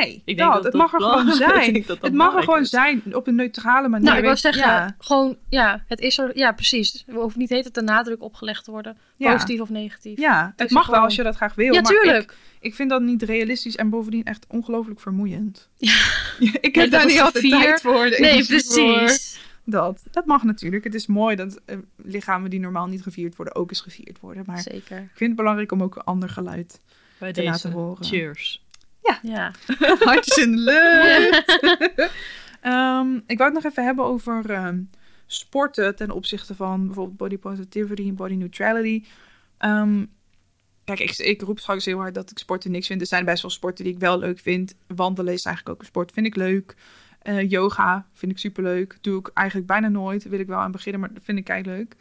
Nee, Ik denk dat, dat het dat mag er gewoon zijn. dat dat Het mag er gewoon is. zijn op een neutrale manier. nou, ik wou weet- zeggen, ja, gewoon, ja, het is er, ja, precies. Er hoeft niet heet het de nadruk opgelegd te worden. ja. Positief of negatief. Ja, het mag wel als je dat graag wil. Ja, maar tuurlijk. Ik vind dat niet realistisch en bovendien echt ongelooflijk vermoeiend. Ja. ik heb daar is niet altijd gevierd. tijd voor. Nee, precies. Dat. dat mag natuurlijk. Het is mooi dat eh, lichamen die normaal niet gevierd worden ook eens gevierd worden. Maar Zeker. ik vind het belangrijk om ook een ander geluid Bij te deze. laten horen. Cheers. Ja. Hartjes in de lucht. Ehm, ik wou het nog even hebben over ehm, sporten ten opzichte van bijvoorbeeld body positivity en body neutrality. Ehm, kijk, ik, ik roep straks heel hard dat ik sporten niks vind. Er zijn best wel sporten die ik wel leuk vind. Wandelen is eigenlijk ook een sport, vind ik leuk. Eh, yoga vind ik super leuk. Doe ik eigenlijk bijna nooit. Wil ik wel aan beginnen, maar dat vind ik kei leuk.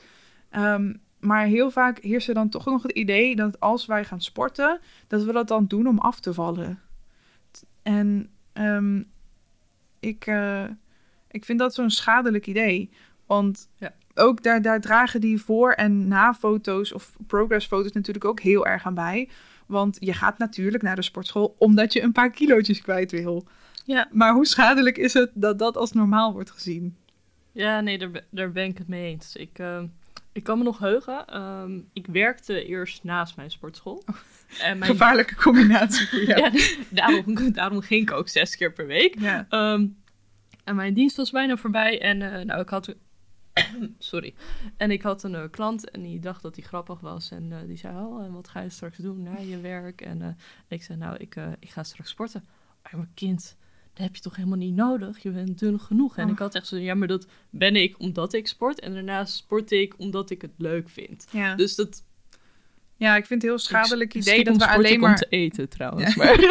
Maar heel vaak heerst er dan toch nog het idee dat als wij gaan sporten, dat we dat dan doen om af te vallen. En ehm, ik, eh, ik vind dat zo'n schadelijk idee. Want Ja. ook daar, daar dragen die voor- en na-foto's of progress-foto's natuurlijk ook heel erg aan bij. Want je gaat natuurlijk naar de sportschool omdat je een paar kilootjes kwijt wil. Ja. Maar hoe schadelijk is het dat dat als normaal wordt gezien? Ja, nee, daar, daar ben ik het mee eens. Ik, ehm, ik kan me nog heugen. ehm, ik werkte eerst naast mijn sportschool. En mijn, Gevaarlijke combinatie voor jou. ja, daarom, daarom ging ik ook zes keer per week. Ja. Ehm, en mijn dienst was bijna voorbij. En eh, nou, ik had... Sorry. En ik had een eh, klant en die dacht dat hij grappig was. En eh, die zei, oh, en wat ga je straks doen na je werk? En ik zei, nou, ik, ik ga straks sporten. Mijn kind, dat heb je toch helemaal niet nodig? Je bent dun genoeg. En Oh. ik had echt zo, ja, maar dat ben ik omdat ik sport. En daarnaast sport ik omdat ik het leuk vind. Ja. Dus dat... ja, ik vind het een heel schadelijk ik- idee dat we ik alleen om maar... te eten trouwens. Ja. Maar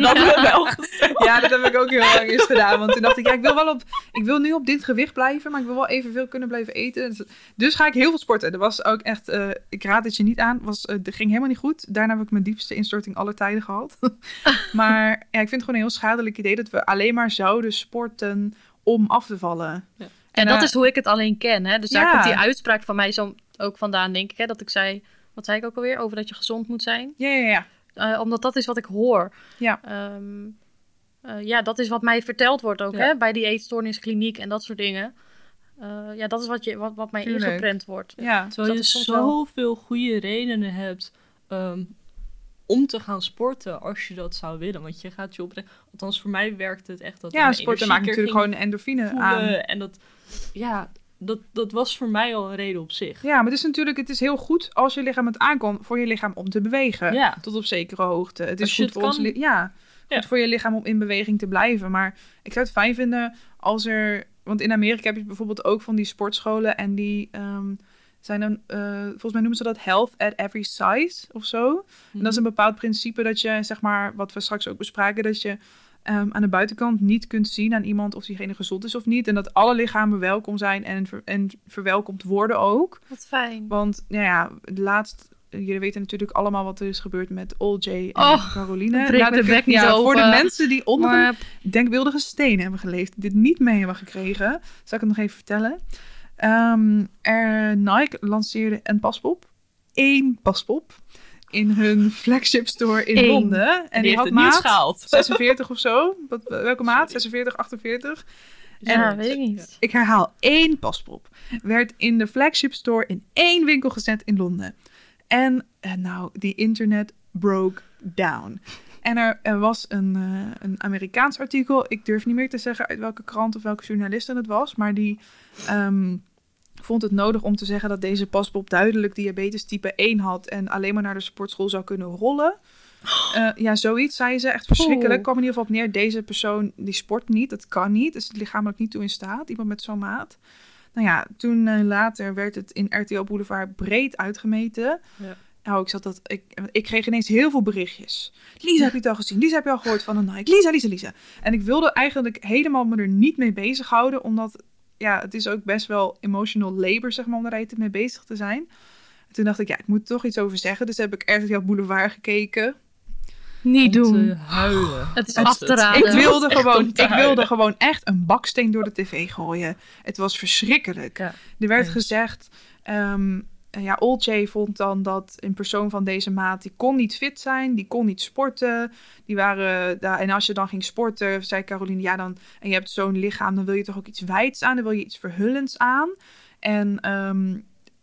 dat hebben we wel gezegd. Ja, dat heb ik ook heel lang eens gedaan. Want toen dacht ik, ja, ik wil wel op, ik wil nu op dit gewicht blijven, maar ik wil wel evenveel kunnen blijven eten. Dus, dus ga ik heel veel sporten. Er was ook echt, eh, ik raad het je niet aan, was, het ging helemaal niet goed. Daarna heb ik mijn diepste instorting aller tijden gehad. maar ja, ik vind het gewoon een heel schadelijk idee dat we alleen maar zouden sporten om af te vallen. Ja. En En, dat is hoe ik het alleen ken. Hè? Dus daar ja. komt die uitspraak van mij zo ook vandaan, denk ik. Hè? Dat ik zei, wat zei ik ook alweer? Over dat je gezond moet zijn. Ja, ja, ja. Eh, omdat dat is wat ik hoor. Ja. Ehm, eh, ja, dat is wat mij verteld wordt ook Ja. hè? bij die eetstoorniskliniek en dat soort dingen. Eh, ja, dat is wat, je, wat, wat mij Tuurlijk. ingeprent wordt. ja. Terwijl dat je wel- zoveel goede redenen hebt ehm, om te gaan sporten als je dat zou willen. Want je gaat je oprecht... Althans, voor mij werkt het echt dat Ja, sporten maakt natuurlijk ging gewoon endorfine aan. En dat... Ja, dat, dat was voor mij al een reden op zich. Ja, maar het is natuurlijk het is heel goed als je lichaam het aankomt voor je lichaam om te bewegen. Ja. Tot op zekere hoogte. Het is goed het voor ons kan. ja, Ja. goed voor je lichaam om in beweging te blijven. Maar ik zou het fijn vinden als er... Want in Amerika heb je bijvoorbeeld ook van die sportscholen en die... ehm, zijn dan, eh, volgens mij noemen ze dat health at every size of zo. En dat is een bepaald principe dat je, zeg maar, wat we straks ook bespraken, dat je ehm, aan de buitenkant niet kunt zien aan iemand of diegene gezond is of niet. En dat alle lichamen welkom zijn en, ver- en verwelkomd worden ook. Wat fijn. Want nou ja, laatst jullie weten natuurlijk allemaal wat er is gebeurd met OJ en Oh, Caroline. Laat de bek niet ja, Voor de mensen die onder Maar denkbeeldige stenen hebben geleefd, dit niet mee hebben gekregen, zal ik het nog even vertellen. Ehm, er, Nike lanceerde een paspop, één paspop, in hun flagship store in Eén. Londen. En die, heeft had maat gehaald. 46 of zo. Wat, welke maat? 46, 48? ja, weet ik niet. Ik herhaal, één paspop werd in de flagship store in één winkel gezet in Londen. En eh, nou, die internet broke down. En er, er was een, eh, een Amerikaans artikel. Ik durf niet meer te zeggen uit welke krant of welke journalisten het was. Maar die ehm, vond het nodig om te zeggen dat deze paspop duidelijk diabetes type 1 had. En alleen maar naar de sportschool zou kunnen rollen. Eh, ja, zoiets zei ze. Echt verschrikkelijk. Oeh. kwam in ieder geval op neer. Deze persoon die sport niet. Dat kan niet. Is lichamelijk niet toe in staat. Iemand met zo'n maat. Nou ja, toen eh, later werd het in RTL Boulevard breed uitgemeten. Ja. Nou, ik, zat dat, ik, ik kreeg ineens heel veel berichtjes. Lisa, heb je het al gezien? Lisa, heb je al gehoord van een Nike? Lisa, Lisa, Lisa. En ik wilde eigenlijk helemaal me er niet mee bezighouden. Omdat, ja, het is ook best wel emotional labor, zeg maar, om daar mee bezig te zijn. En toen dacht ik, ja, ik moet er toch iets over zeggen. Dus heb ik RTL Boulevard gekeken. Niet Om doen. huilen. Het is af te raden. Ik wilde, gewoon, ik wilde gewoon echt een baksteen door de tv gooien. Het was verschrikkelijk. Ja. Er werd Eens. gezegd, ehm, ja, Old J vond dan dat een persoon van deze maat, die kon niet fit zijn, die kon niet sporten. Die waren, daar en als je dan ging sporten, zei Caroline, ja dan, en je hebt zo'n lichaam, dan wil je toch ook iets wijds aan, dan wil je iets verhullends aan. En ehm,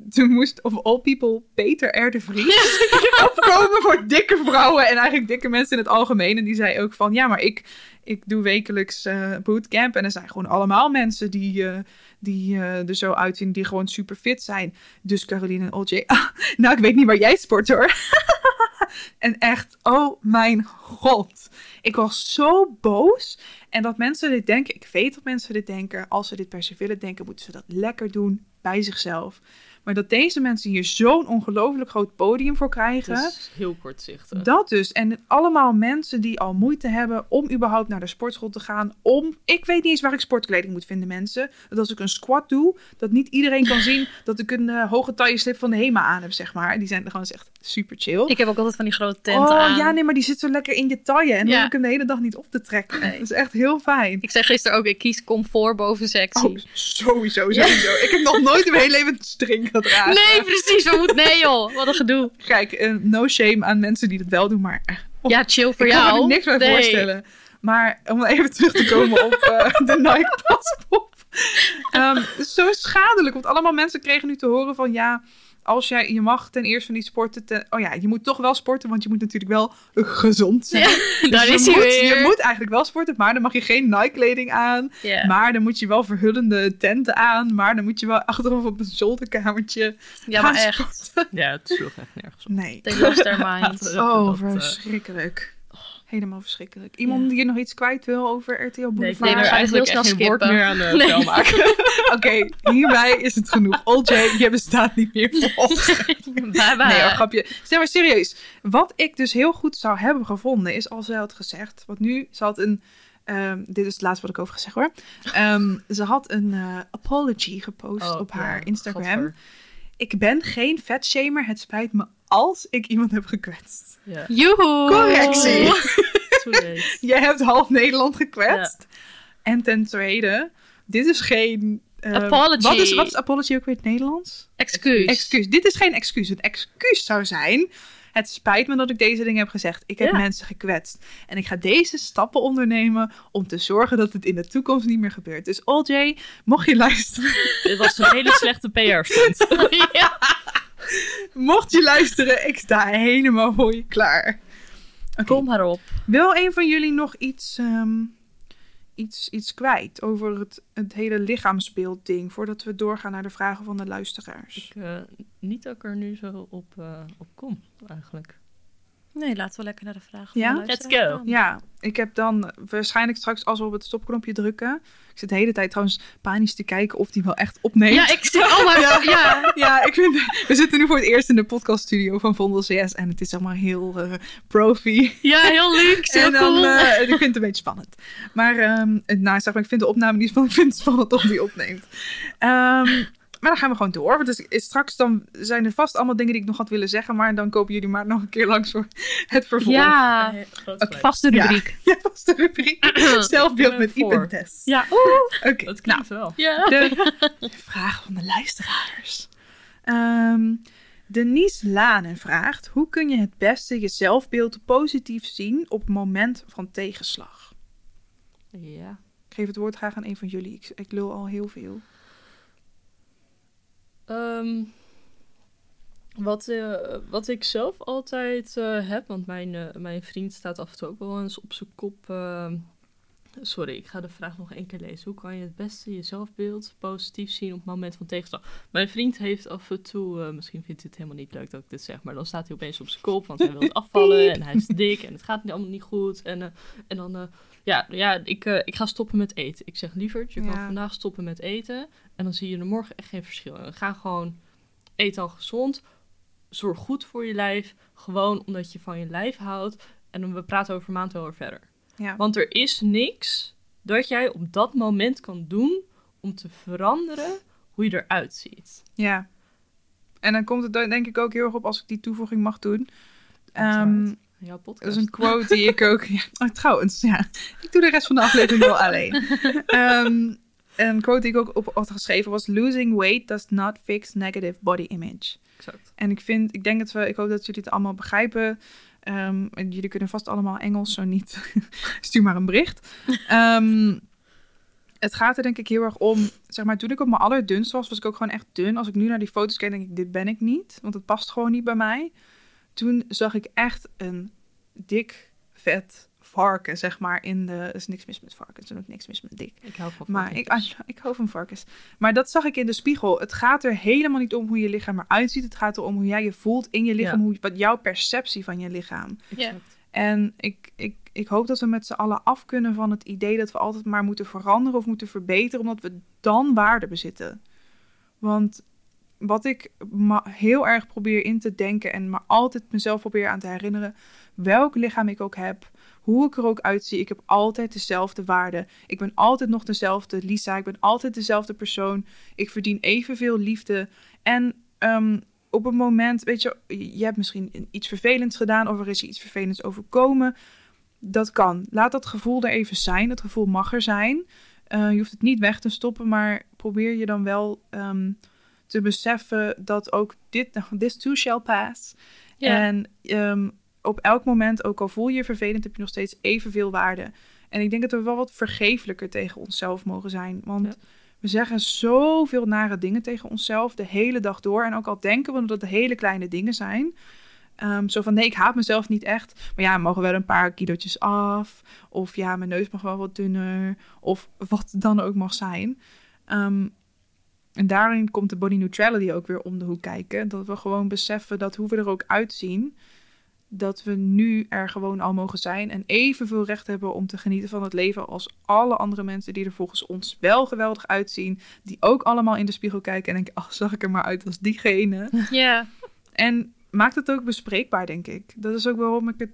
toen moest, of all people, Peter R. Vries opkomen voor dikke vrouwen en eigenlijk dikke mensen in het algemeen. En die zei ook van, ja, maar ik, ik doe wekelijks eh, bootcamp. En er zijn gewoon allemaal mensen die, eh, die eh, er zo uitzien, die gewoon super fit zijn. Dus Caroline en OJ, ah, nou, ik weet niet waar jij sport hoor. en echt, oh mijn god. Ik was zo boos. En dat mensen dit denken, ik weet dat mensen dit denken. Als ze dit per se willen denken, moeten ze dat lekker doen bij zichzelf. Maar dat deze mensen hier zo'n ongelooflijk groot podium voor krijgen. Het is heel kortzichtig. Dat dus. En allemaal mensen die al moeite hebben om überhaupt naar de sportschool te gaan. Om, ik weet niet eens waar ik sportkleding moet vinden, mensen. Dat als ik een squat doe, dat niet iedereen kan zien dat ik een eh, hoge taille slip van de HEMA aan heb, zeg maar. Die zijn gewoon echt super chill. Ik heb ook altijd van die grote tenten oh aan. ja, nee, maar die zit zo lekker in je taille. En dan Ja. hoef ik hem de hele dag niet op te trekken. Nee. Dat is echt heel fijn. Ik zei gisteren ook, ik kies comfort boven sexy. Oh, sowieso, sowieso. Ik heb nog nooit in mijn hele leven een string Nee, precies. We moeten... Nee joh, wat een gedoe. Kijk, eh, no shame aan mensen die dat wel doen, maar eh, Ja, chill voor ik jou. kan me niks bij Nee. voorstellen. Maar om even terug te komen op eh, de Nike paspop. Ehm, het is zo schadelijk, want allemaal mensen kregen nu te horen van ja, als jij, je mag ten eerste niet sporten. Ten, oh ja, je moet toch wel sporten, want je moet natuurlijk wel gezond zijn. Ja, daar Dus is je hij moet, weer. Je moet eigenlijk wel sporten, maar dan mag je geen Nike-kleding aan. Maar dan moet je wel verhullende tenten aan. Maar dan moet je wel achteraf op een zolderkamertje ja, gaan maar echt. Ja, het sloeg echt nergens op. Nee. They lost their mind. Even Oh, dat, eh, verschrikkelijk. Helemaal verschrikkelijk. Iemand Ja. die hier nog iets kwijt wil over RTL Nee, ik Boulevard? we er gaan het heel eigenlijk snel echt geen woord meer aan de Nee. vel maken. Oké, hierbij is het genoeg. Oljay, je bestaat niet meer voor ons. Bye bye. Nee, oh, grapje. Zeg maar serieus. Wat ik dus heel goed zou hebben gevonden, is als zij had gezegd... Want nu, ze had een... ehm, dit is het laatste wat ik over gezegd hoor. Ehm, ze had een eh, apology gepost Oh, op haar ja, Instagram. Ik ben geen vetshamer. Het spijt me als ik iemand heb gekwetst. Ja, Joehoe. Correctie. too late. Jij hebt half Nederland gekwetst. En ten tweede, dit is geen... ehm, Apology. Wat is, wat is apology ook weer in het Nederlands? Excuus. Excuus. Dit is geen excuus. Een excuus zou zijn... Het spijt me dat ik deze dingen heb gezegd. Ik heb Ja. mensen gekwetst. En ik ga deze stappen ondernemen om te zorgen dat het in de toekomst niet meer gebeurt. Dus OJ, mocht je luisteren, Dit was een hele slechte PR-stunt. ja. mocht je luisteren, ik sta helemaal voor je klaar. Kom maar op. Wil een van jullie nog iets, ehm, iets, iets kwijt over het, het hele lichaamsbeeld ding, voordat we doorgaan naar de vragen van de luisteraars? Ik, eh, niet dat ik er nu zo op, eh, op kom, eigenlijk. Nee, laten we lekker naar de vraag. Ja? de Let's go. gaan. Ja, ik heb dan waarschijnlijk straks als we op het stopknopje drukken. Ik zit de hele tijd trouwens panisch te kijken of die wel echt opneemt. Ja, ik zit maar, ja. Ja, ik vind, we zitten nu voor het eerst in de podcaststudio van Vondel CS en het is allemaal heel eh, profi. ja, heel leuk. Heel En dan, cool. eh, ik vind het een beetje spannend. Maar, ehm, nou, zeg maar, ik vind de opname niet spannend. Ik vind het spannend of die opneemt. Ehm, Maar dan gaan we gewoon door. Want dus is straks dan zijn er vast allemaal dingen die ik nog had willen zeggen. Maar dan kopen jullie maar nog een keer langs voor het vervolg. Ja, vaste rubriek. Ja, was de rubriek. Zelfbeeld met voor. Iep en Tess. Ja. Oké, Dat nou, klinkt wel. Ja. de vraag van de luisteraars. Ehm, Denise Lanen vraagt: Hoe kun je het beste je zelfbeeld positief zien op het moment van tegenslag? Ja. Ik geef het woord graag aan een van jullie. Ik, ik lul al heel veel. Ehm, wat, eh, wat ik zelf altijd eh, heb, want mijn, eh, mijn vriend staat af en toe ook wel eens op zijn kop. ehm, sorry, ik ga de vraag nog één keer lezen. Hoe kan je het beste je zelfbeeld positief zien op het moment van tegenslag? Mijn vriend heeft af en toe, misschien vindt hij het helemaal niet leuk dat ik dit zeg, maar dan staat hij opeens op zijn kop, want hij wil afvallen en hij is dik en het gaat allemaal niet goed. En, en dan, ja, ja ik, ik ga stoppen met eten. Ik zeg lieverd, je Ja. kan vandaag stoppen met eten en dan zie je er morgen echt geen verschil. En ga gewoon eet dan gezond. Zorg goed voor je lijf. Gewoon omdat je van je lijf houdt. En dan we praten over een maand wel weer verder. Ja. Want er is niks dat jij op dat moment kan doen om te veranderen hoe je eruit ziet. ja. En dan komt het dan denk ik ook heel erg op als ik die toevoeging mag doen. Uiteraard. Jouw dat podcast. is een quote die ik ook. Ja, oh, trouwens, ja. Ik doe de rest van de aflevering wel alleen. Ehm, een quote die ik ook op had geschreven was: Losing weight does not fix negative body image. Exact. En ik vind, ik denk dat we, ik hoop dat jullie het allemaal begrijpen. Ehm, en jullie kunnen vast allemaal Engels, zo niet. Stuur maar een bericht. Ehm, het gaat er denk ik heel erg om, zeg maar, toen ik op mijn allerdunst was, was ik ook gewoon echt dun. Als ik nu naar die foto's kijk, denk ik, dit ben ik niet, want het past gewoon niet bij mij. Toen zag ik echt een dik, vet varken, zeg maar, in de... Er is niks mis met varkens, er is ook niks mis met dik. Ik hou van Maar ik, varkens. ik hou van varkens. Maar dat zag ik in de spiegel. Het gaat er helemaal niet om hoe je lichaam eruit ziet. Het gaat erom hoe jij je voelt in je lichaam. Ja. Hoe, wat jouw perceptie van je lichaam. Exact. En ik, ik, ik hoop dat we met z'n allen af kunnen van het idee dat we altijd maar moeten veranderen of moeten verbeteren. Omdat we dan waarde bezitten. Want wat ik ma- heel erg probeer in te denken en me altijd mezelf probeer aan te herinneren. Welk lichaam ik ook heb, hoe ik er ook uitzie, ik heb altijd dezelfde waarde. Ik ben altijd nog dezelfde Lisa, ik ben altijd dezelfde persoon. Ik verdien evenveel liefde. En ehm, op een moment, weet je, je hebt misschien iets vervelends gedaan of er is je iets vervelends overkomen. Dat kan. Laat dat gevoel er even zijn. Het gevoel mag er zijn. Eh, je hoeft het niet weg te stoppen, maar probeer je dan wel ehm, te beseffen dat ook dit, this too shall pass. En ehm, op elk moment, ook al voel je je vervelend, heb je nog steeds evenveel waarde. En ik denk dat we wel wat vergeeflijker tegen onszelf mogen zijn. Want Ja. we zeggen zoveel nare dingen tegen onszelf de hele dag door. En ook al denken we dat het hele kleine dingen zijn. Ehm, zo van, nee, ik haat mezelf niet echt. Maar ja, mogen wel een paar kilootjes af. Of ja, mijn neus mag wel wat dunner. Of wat dan ook mag zijn. Ehm, en daarin komt de body neutrality ook weer om de hoek kijken. Dat we gewoon beseffen dat hoe we er ook uitzien, dat we nu er gewoon al mogen zijn en evenveel recht hebben om te genieten van het leven als alle andere mensen die er volgens ons wel geweldig uitzien, die ook allemaal in de spiegel kijken en denken, ach, zag ik er maar uit als diegene. Ja. En maakt het ook bespreekbaar, denk ik. Dat is ook waarom ik het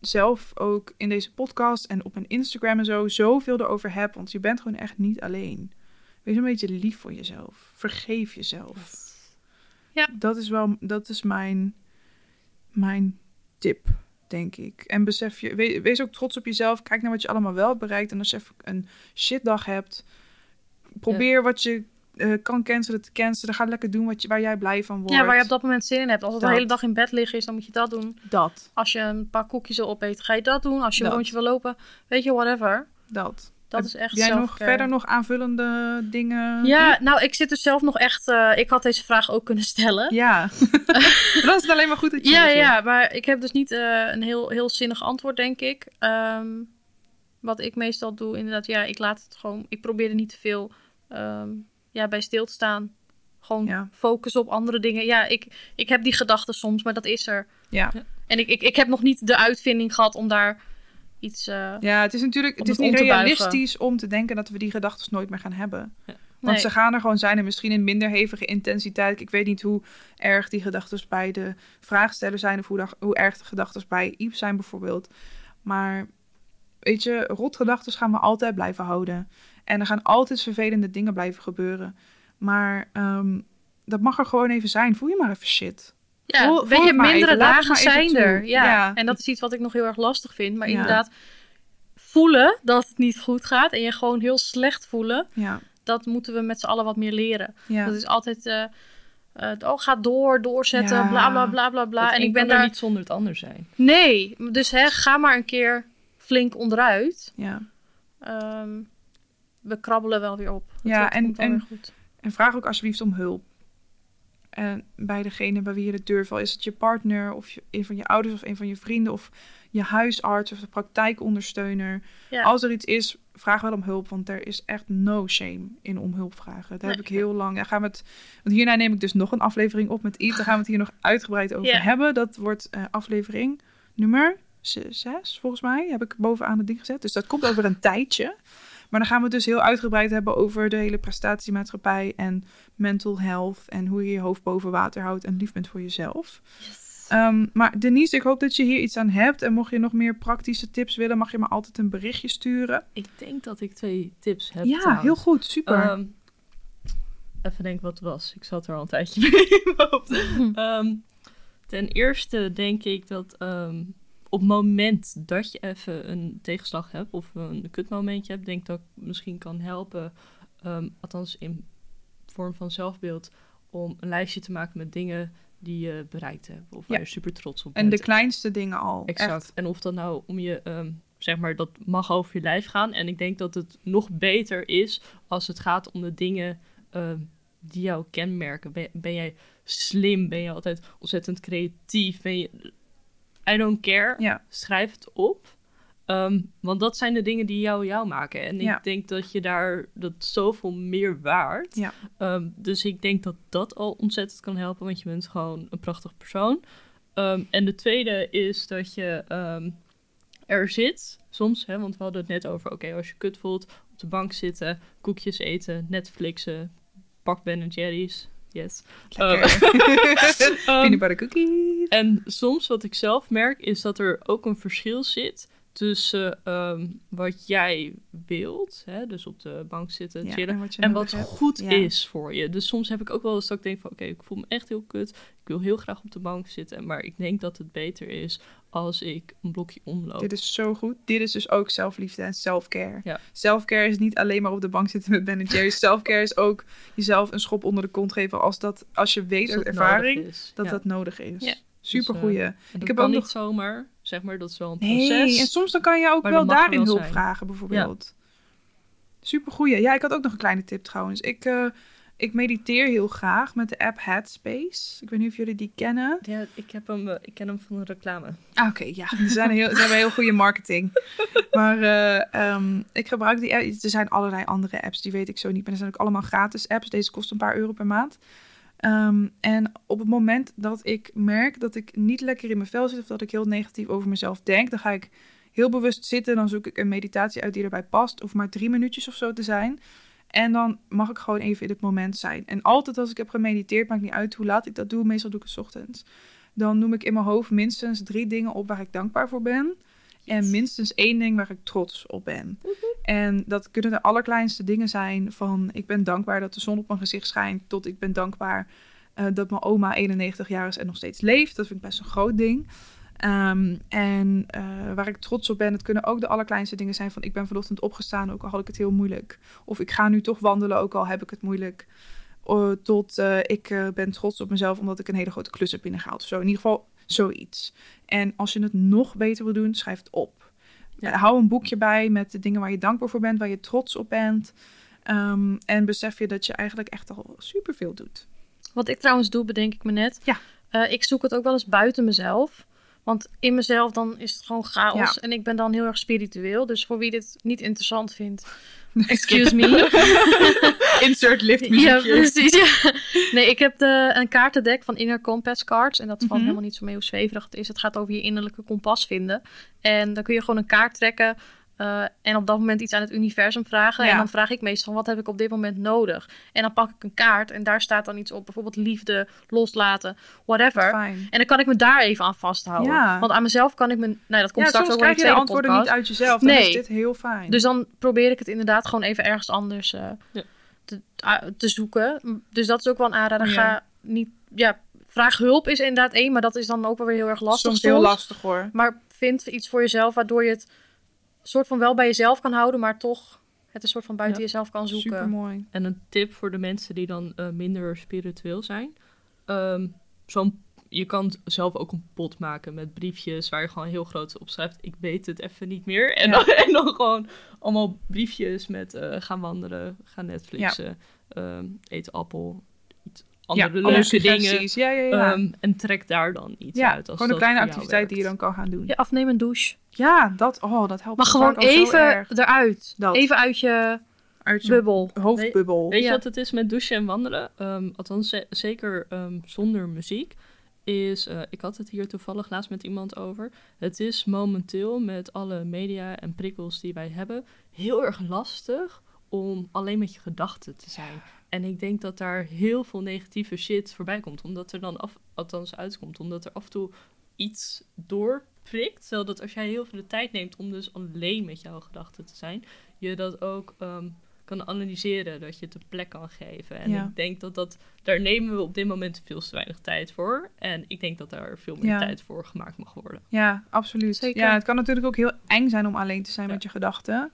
zelf ook in deze podcast en op mijn Instagram en zo zoveel erover heb, want je bent gewoon echt niet alleen. Wees een beetje lief voor jezelf. Vergeef jezelf. Ja. Dat is wel, dat is mijn, mijn tip, denk ik. En besef je, we- wees ook trots op jezelf. Kijk naar wat je allemaal wel bereikt. En als je even een shitdag hebt, probeer wat je eh, kan cancelen te cancelen. Ga lekker doen wat je, waar jij blij van wordt. ja, waar je op dat moment zin in hebt. Als het Dat. de hele dag in bed liggen is, dan moet je dat doen. Dat, Als je een paar koekjes wil opeten, ga je dat doen. Als je een rondje wil lopen, weet je, whatever. dat. Dat is echt Jij nog verder nog aanvullende dingen? Ja, nou, ik zit dus zelf nog echt... eh, ik had deze vraag ook kunnen stellen. Ja. Dan is het alleen maar goed dat je Ja, ja, maar ik heb dus niet eh, een heel, heel zinnig antwoord, denk ik. Ehm, wat ik meestal doe, inderdaad, ja, ik laat het gewoon... Ik probeer er niet te veel ehm, ja, bij stil te staan. Gewoon Ja. focus op andere dingen. Ja, ik, ik heb die gedachten soms, maar dat is er. Ja. En ik, ik, ik heb nog niet de uitvinding gehad om daar iets... eh, Ja, het is natuurlijk het is niet om realistisch om te denken dat we die gedachten nooit meer gaan hebben. Want nee. ze gaan er gewoon zijn en misschien in minder hevige intensiteit. Ik weet niet hoe erg die gedachten bij de vraagsteller zijn of hoe, hoe erg de gedachten bij Iep zijn bijvoorbeeld. Maar weet je, rotgedachten gaan we altijd blijven houden. En er gaan altijd vervelende dingen blijven gebeuren. Maar ehm, dat mag er gewoon even zijn. Voel je maar even shit. Ja, weet je, mindere even. Dagen zijn er. Ja. Ja. En dat is iets wat ik nog heel erg lastig vind. Maar Ja. inderdaad, voelen dat het niet goed gaat en je gewoon heel slecht voelen, Ja, dat moeten we met z'n allen wat meer leren. ja. Dat is altijd, eh eh, oh, ga door, doorzetten, Ja. bla bla bla bla bla. En ik ben kan er daar. niet zonder het ander zijn. Nee, dus hè, ga maar een keer flink onderuit. ja. Ehm, we krabbelen wel weer op. Ja, en- en- weer goed. En vraag ook alsjeblieft om hulp. En bij degene bij wie je de deur valt, is het je partner of je, een van je ouders of een van je vrienden of je huisarts of de praktijkondersteuner. Ja. Als er iets is, vraag wel om hulp, want er is echt no shame in om hulp vragen. Daar heb ik heel lang. Daar gaan we het, want hierna neem ik dus nog een aflevering op met Yves. Daar gaan we het hier nog uitgebreid over Ja. hebben. Dat wordt eh, aflevering nummer z- zes, volgens mij. Heb ik bovenaan het ding gezet. Dus dat komt over een tijdje. Maar dan gaan we het dus heel uitgebreid hebben over de hele prestatiemaatschappij en mental health en hoe je je hoofd boven water houdt en lief bent voor jezelf. Ehm, maar Denise, ik hoop dat je hier iets aan hebt. En mocht je nog meer praktische tips willen, mag je me altijd een berichtje sturen. Ik denk dat ik twee tips heb. ja, trouwens. heel goed. Super. Ehm, even denken wat het was. Ik zat er al een tijdje mee. Ehm, ten eerste denk ik dat op het moment dat je even een tegenslag hebt of een kutmomentje hebt, denk ik dat ik misschien kan helpen, ehm, althans in vorm van zelfbeeld, om een lijstje te maken met dingen die je bereikt hebt of waar Ja. je super trots op en bent. de kleinste dingen al. Exact. Echt. En of dat nou om je, ehm, zeg maar, dat mag over je lijf gaan. En ik denk dat het nog beter is als het gaat om de dingen ehm, die jou kenmerken. Ben, ben jij slim? Ben je altijd ontzettend creatief? Ben je... I don't care. Ja. Schrijf het op. Ehm, want dat zijn de dingen die jou jou maken. En Ja. ik denk dat je daar dat zoveel meer waard. Ja. Ehm, dus ik denk dat dat al ontzettend kan helpen, want je bent gewoon een prachtig persoon. Ehm, en de tweede is dat je er zit, soms, hè, want we hadden het net over, oké, als je kut voelt, op de bank zitten, koekjes eten, Netflixen, pak Ben Jerry's, yes. Lekker. Ehm, Peanut butter cookies. en soms wat ik zelf merk is dat er ook een verschil zit tussen ehm, wat jij wilt, hè, dus op de bank zitten, Ja, chillen, en wat en goed Ja. is voor je. Dus soms heb ik ook wel eens dat ik denk van oké, ik voel me echt heel kut. Ik wil heel graag op de bank zitten, maar ik denk dat het beter is als ik een blokje omloop. Dit is zo goed. Dit is dus ook zelfliefde en self-care. Ja. Self-care is niet alleen maar op de bank zitten met Ben Jerry's. Self-care is ook jezelf een schop onder de kont geven als, dat, als je weet uit ervaring dat Ja. dat nodig is. Ja. Super Dus, goeie. Dat Ik heb kan ook niet nog- zomaar, zeg maar, dat is wel een Nee, proces. en soms dan kan je ook wel daarin wel hulp zijn. vragen, bijvoorbeeld. Super goeie. Ja, ik had ook nog een kleine tip trouwens. Ik, eh, ik mediteer heel graag met de app Headspace. Ik weet niet of jullie die kennen. Ja, ik, heb hem, eh, ik ken hem van een reclame. Ah, oké, ja. Ze, zijn heel, ze hebben heel goede marketing. Maar eh, ehm, ik gebruik die app. Er zijn allerlei andere apps, die weet ik zo niet. Maar er zijn ook allemaal gratis apps. Deze kost een paar euro per maand. Ehm, en op het moment dat ik merk dat ik niet lekker in mijn vel zit... of dat ik heel negatief over mezelf denk... dan ga ik heel bewust zitten. Dan zoek ik een meditatie uit die erbij past. Of maar drie minuutjes of zo te zijn. En dan mag ik gewoon even in het moment zijn. En altijd als ik heb gemediteerd, maakt niet uit hoe laat ik dat doe. Meestal doe ik het 's ochtends. Dan noem ik in mijn hoofd minstens drie dingen op waar ik dankbaar voor ben. En minstens één ding waar ik trots op ben. En dat kunnen de allerkleinste dingen zijn. Van ik ben dankbaar dat de zon op mijn gezicht schijnt. Tot ik ben dankbaar eh, dat mijn oma 91 jaar is en nog steeds leeft. Dat vind ik best een groot ding. Ehm, en eh, waar ik trots op ben, het kunnen ook de allerkleinste dingen zijn. Van ik ben vanochtend opgestaan, ook al had ik het heel moeilijk. Of ik ga nu toch wandelen, ook al heb ik het moeilijk. Tot eh, ik eh, ben trots op mezelf omdat ik een hele grote klus heb binnengehaald. Of zo. In ieder geval zoiets. En als je het nog beter wil doen, schrijf het op. Ja. Hou een boekje bij met de dingen waar je dankbaar voor bent, waar je trots op bent. Ehm, en besef je dat je eigenlijk echt al superveel doet. Wat ik trouwens doe, bedenk ik me net. Ja. Ik zoek het ook wel eens buiten mezelf. Want in mezelf dan is het gewoon chaos. Ja. En ik ben dan heel erg spiritueel. Dus voor wie dit niet interessant vindt, excuse me. Insert lift ja, muziekje. precies. Ja. Nee, ik heb de, een kaartendek van Inner Compass Cards. En dat valt Mhm. helemaal niet zo mee hoe zweverig het is. Het gaat over je innerlijke kompas vinden. En dan kun je gewoon een kaart trekken. Eh, en op dat moment iets aan het universum vragen. Ja. En dan vraag ik meestal, wat heb ik op dit moment nodig? En dan pak ik een kaart en daar staat dan iets op. Bijvoorbeeld liefde, loslaten, whatever. En dan kan ik me daar even aan vasthouden. Ja. Want aan mezelf kan ik me... Nee, dat komt Ja, straks ook wel in krijg de je de tweede antwoorden niet podcast. uit jezelf. Dan Nee. is dit heel fijn. Dus dan probeer ik het inderdaad gewoon even ergens anders eh, Ja. te, te zoeken. Dus dat is ook wel een aanrader. Ja. Ga niet, ja, vraag hulp is inderdaad één, maar dat is dan ook wel weer heel erg lastig. Soms heel lastig hoor. Maar vind iets voor jezelf waardoor je het soort van wel bij jezelf kan houden, maar toch het een soort van buiten Ja. jezelf kan zoeken. Super mooi. En een tip voor de mensen die dan eh, minder spiritueel zijn. Ehm, zo'n, je kan zelf ook een pot maken met briefjes waar je gewoon heel groot op schrijft. Ik weet het even niet meer. En, Ja. dan, en dan gewoon allemaal briefjes met eh, gaan wandelen, gaan Netflixen, ehm, eet appel, andere alle leuke dingen. Ja, ja, ja. Ehm, en trek daar dan iets ja, uit. Als gewoon een kleine activiteit die je dan kan gaan doen. Je afnemen een douche. Ja, dat, oh, dat helpt Maar gewoon even erg. eruit. Dat. Even uit je uit je bubbel. hoofdbubbel. Weet je Ja. wat het is met douchen en wandelen? Ehm, althans, ze- zeker ehm, zonder muziek. Is, eh, ik had het hier toevallig laatst met iemand over. Het is momenteel met alle media en prikkels die wij hebben heel erg lastig om alleen met je gedachten te zijn. En ik denk dat daar heel veel negatieve shit voorbij komt. Omdat er dan af, althans uitkomt. Omdat er af en toe iets doorprikt. Terwijl dat als jij heel veel de tijd neemt om dus alleen met jouw gedachten te zijn. Je dat ook ehm, kan analyseren. Dat je het een plek kan geven. En Ja. ik denk dat dat... Daar nemen we op dit moment veel te weinig tijd voor. En ik denk dat daar veel meer Ja. tijd voor gemaakt mag worden. Ja, absoluut. Zeker. Ja, het kan natuurlijk ook heel eng zijn om alleen te zijn Ja. met je gedachten.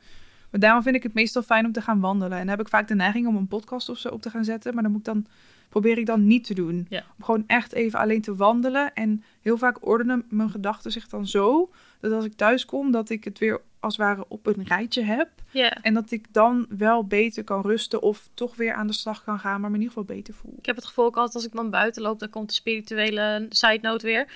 Maar daarom vind ik het meestal fijn om te gaan wandelen. En dan heb ik vaak de neiging om een podcast of zo op te gaan zetten. Maar dan moet ik dan, probeer ik dan niet te doen. Ja. Om gewoon echt even alleen te wandelen. En heel vaak ordenen mijn gedachten zich dan zo... dat als ik thuis kom, dat ik het weer als het ware op een rijtje heb. Ja. En dat ik dan wel beter kan rusten of toch weer aan de slag kan gaan. Maar me in ieder geval beter voel. Ik heb het gevoel ook altijd als ik dan buiten loop, dan komt de spirituele side note weer.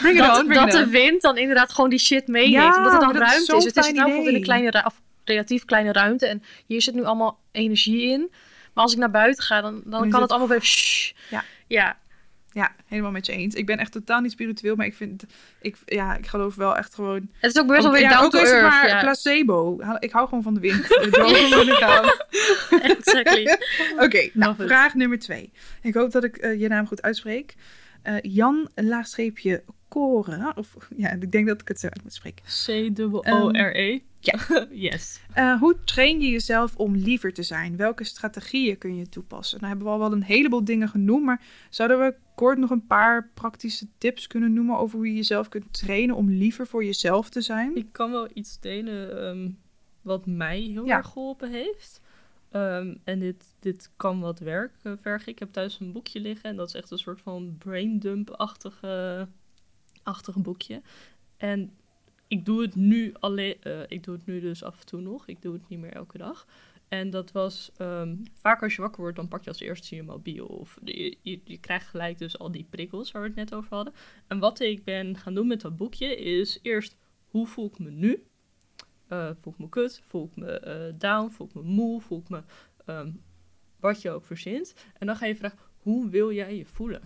Bring dat on, dat de wind dan inderdaad gewoon die shit meeneemt. Ja, omdat er dan is ruimte is. Het is nou bijvoorbeeld in een idee. kleine, ru- of relatief kleine ruimte. En hier zit nu allemaal energie in. Maar als ik naar buiten ga, dan, dan kan het- allemaal weer... shh. Ja. ja. Ja, helemaal met je eens. Ik ben echt totaal niet spiritueel, maar ik vind... Ik, ja, ik geloof wel echt gewoon... Het is ook best wel weer ja, down ook to earth. maar ja. placebo. Ik hou gewoon van de wind. Exactly. Oké, nou, vraag nummer twee. Ik hoop dat ik eh, je naam goed uitspreek. Eh, Jan, laagstreepje, Of ja, ik denk dat ik het zo uit moet spreken. C-O-O-R-E? ja. yes. Eh, hoe train je jezelf om liever te zijn? Welke strategieën kun je toepassen? Nou hebben we al wel een heleboel dingen genoemd, maar zouden we kort nog een paar praktische tips kunnen noemen over hoe je jezelf kunt trainen om liever voor jezelf te zijn? Ik kan wel iets delen ehm, wat mij heel Ja. erg geholpen heeft. Ehm, en dit, dit kan wat werk eh, vergen. Ik heb thuis een boekje liggen en dat is echt een soort van braindump-achtige achtige boekje. En ik doe het nu alleen, eh, ik doe het nu dus af en toe nog. Ik doe het niet meer elke dag. En dat was ehm, vaak als je wakker wordt, dan pak je als eerste je mobiel. Of je, je, krijgt gelijk dus al die prikkels waar we het net over hadden. En wat ik ben gaan doen met dat boekje is eerst hoe voel ik me nu? Eh, voel ik me kut? Voel ik me eh, down? Voel ik me moe? Voel ik me ehm, wat je ook verzint? En dan ga je vragen, hoe wil jij je voelen?